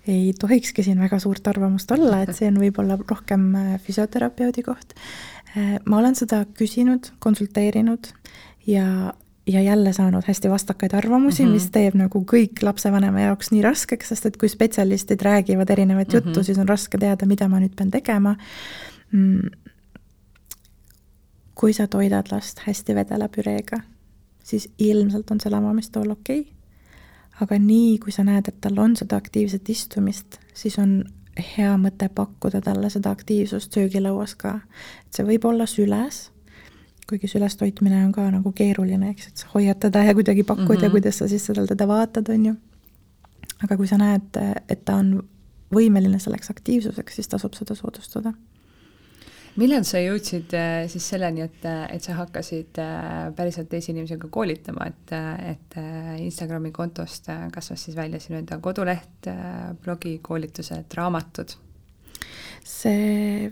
ei tohikski siin väga suurt arvamust olla, et see on võib-olla rohkem äh, füsioterapeudi koht. Äh, ma olen seda küsinud, konsulteerinud ja, ja jälle saanud hästi vastakaid arvamusi mm, -hmm. mis teeb nagu kõik lapsevanema jaoks nii raskeks, sest et kui spetsialistid räägivad erinevat mm -hmm. juttu, siis on raske teada, mida ma nüüd pean tegema mm.. kui sa toidad last hästi vedela püreega, siis ilmselt on see lamamistool okei okay aga nii, kui sa näed, et tal on seda aktiivset istumist, siis on hea mõte pakkuda talle seda aktiivsust söögilauas ka. et see võib olla süles, kuigi süles toitmine on ka nagu keeruline, eks, et sa hoiad teda ja kuidagi pakud mm -hmm. ja mhm. kuidas sa siis sellel teda vaatad, on ju. aga kui sa näed, et ta on võimeline selleks aktiivsuseks, siis tasub seda soodustada millal sa jõudsid äh, siis selleni, et, äh, et sa hakkasid äh, päriselt teisi inimesi ka koolitama, et, et Instagrami kontost kasvas siis välja sinu enda koduleht, blogi, koolitused, raamatud? see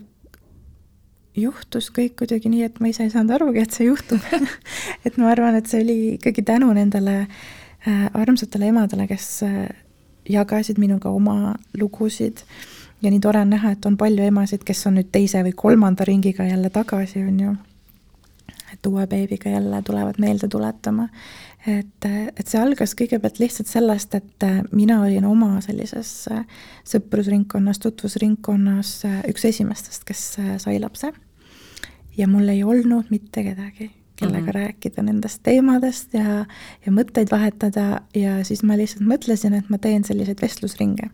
juhtus kõik kuidagi nii, et ma ise ei saanud arugi, et see juhtub et ma arvan, et see oli ikkagi tänu nendele armsatele emadele, kes jagasid minuga oma lugusid ja nii tore on näha, et on palju emasid, kes on nüüd teise või kolmanda ringiga jälle tagasi, on ju. et uue beebiga jälle tulevad meelde tuletama. et, et see algas kõigepealt lihtsalt sellest, et mina olin oma sellises sõprusringkonnas, tutvusringkonnas üks esimestest, kes sai lapse. ja mul ei olnud mitte kedagi kellega mm -hmm. rääkida nendest teemadest ja, ja mõtteid vahetada ja siis ma lihtsalt mõtlesin, et ma teen selliseid vestlusringe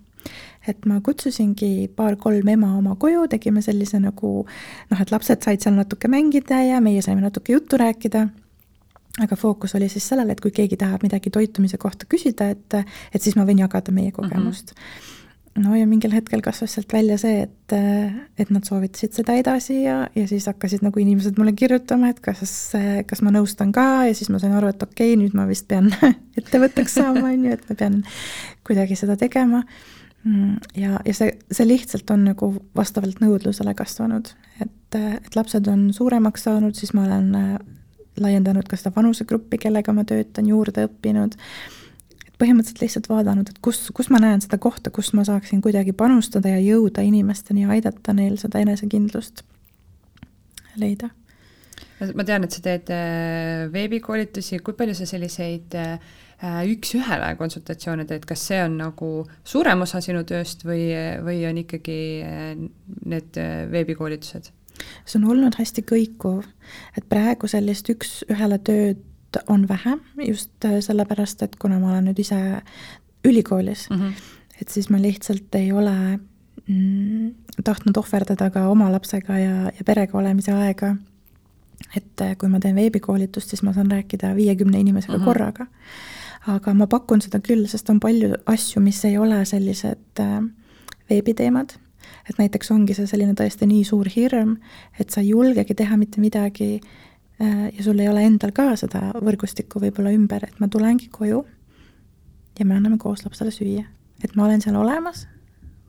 et ma kutsusingi paar-kolm ema oma koju, tegime sellise nagu noh, et lapsed said seal natuke mängida ja meie saime natuke juttu rääkida aga fookus oli siis sellel, et kui keegi tahab midagi toitumise kohta küsida, et, et siis ma võin jagada meie mhm. kogemust mm. -hmm no ja mingil hetkel kasvas sealt välja see, et, et nad soovitasid seda edasi ja, ja siis hakkasid nagu inimesed mulle kirjutama, et kas, kas ma nõustan ka ja siis ma sain aru, et okei okay,, nüüd ma vist pean ettevõtteks saama, on ju, et ma pean kuidagi seda tegema ja, ja see, see lihtsalt on nagu vastavalt nõudlusele kasvanud, et, et lapsed on suuremaks saanud, siis ma olen äh, laiendanud ka seda vanusegruppi, kellega ma töötan, juurde õppinud, et põhimõtteliselt lihtsalt vaadanud, et kus, kus ma näen seda kohta, kus ma saaksin kuidagi panustada ja jõuda inimesteni ja aidata neil seda enesekindlust leida. Ma tean, et sa teed äh, veebikoolitusi, kui palju sa selliseid äh, üks-ühele konsultatsioone teed, kas see on nagu suurem osa sinu tööst või, või on ikkagi need veebikoolitused? see on olnud hästi kõikuv, et praegu sellist üks-ühele tööd on vähe, just sellepärast, et kuna ma olen nüüd ise ülikoolis mm, -hmm. et siis ma lihtsalt ei ole mm, tahtnud ohverdada ka oma lapsega ja, ja perega olemise aega. et kui ma teen veebikoolitust, siis ma saan rääkida viiekümne inimesega mm -hmm. korraga. Aga ma pakun seda küll, sest on palju asju, mis ei ole sellised äh, veebiteemad et näiteks ongi see selline tõesti nii suur hirm, et sa ei julgegi teha mitte midagi äh, ja sul ei ole endal ka seda võrgustikku võib-olla ümber, et ma tulengi koju ja me anname koos lapsele süüa. et ma olen seal olemas,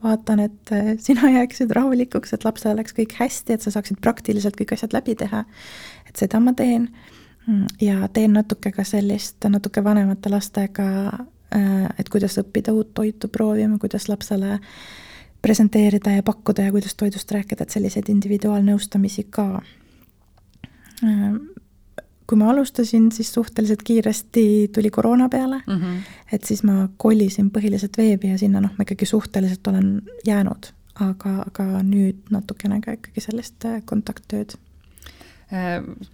vaatan, et äh, sina jääksid rahulikuks, et lapsel oleks kõik hästi, et sa saaksid praktiliselt kõik asjad läbi teha. et seda ma teen ja teen natuke ka sellist, natuke vanemate lastega, äh, et kuidas õppida uut toitu proovima, kuidas lapsele äh, presenteerida ja pakkuda ja kuidas toidust rääkida, et selliseid individuaalnõustamisi ka. kui ma alustasin, siis suhteliselt kiiresti tuli koroona peale mm, -hmm. et siis ma kolisin põhiliselt veebi ja sinna noh, ma ikkagi suhteliselt olen jäänud, aga, aga nüüd natukene ka ikkagi sellist äh, kontakttööd Äh,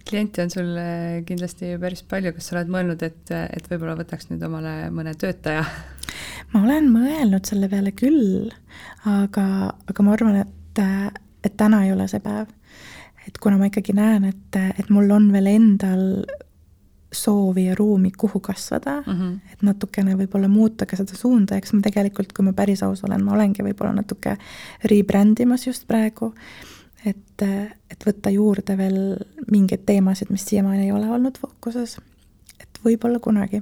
kliente on sul äh, kindlasti päris palju, kas sa oled mõelnud, et, et võib-olla võtaks nüüd omale mõne töötaja? ma olen mõelnud selle peale küll, aga, aga ma arvan, et, et täna ei ole see päev. et kuna ma ikkagi näen, et, et mul on veel endal soovi ja ruumi, kuhu kasvada mm, -hmm. et natukene võib-olla muuta ka seda suunda, eks ma tegelikult, kui ma päris aus olen, ma olengi võib-olla natuke rebrand imas just praegu et, et võtta juurde veel mingeid teemasid, mis siiamaani ei ole olnud fookuses. et võib-olla kunagi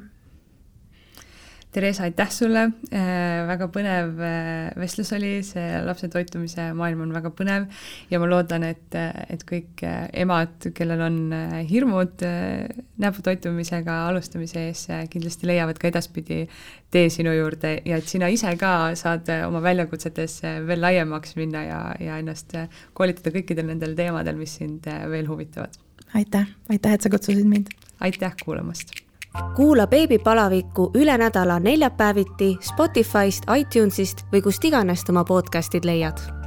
Theresa, aitäh sulle, äh, väga põnev äh, vestlus oli, see lapse toitumise maailm on väga põnev ja ma loodan, et, et kõik äh, emad, kellel on hirmud näputoitumisega alustamise ees, kindlasti leiavad ka edaspidi tee sinu juurde ja et sina ise ka saad oma väljakutsetes veel laiemaks minna ja, ja ennast koolitada kõikidel nendel teemadel, mis sind veel huvitavad. aitäh, aitäh, et sa kutsusid mind! aitäh kuulamast! Kuula beebipalavikku üle nädala neljapäeviti Spotify'st, iTunes'ist või kust iganes oma podcast'id leiad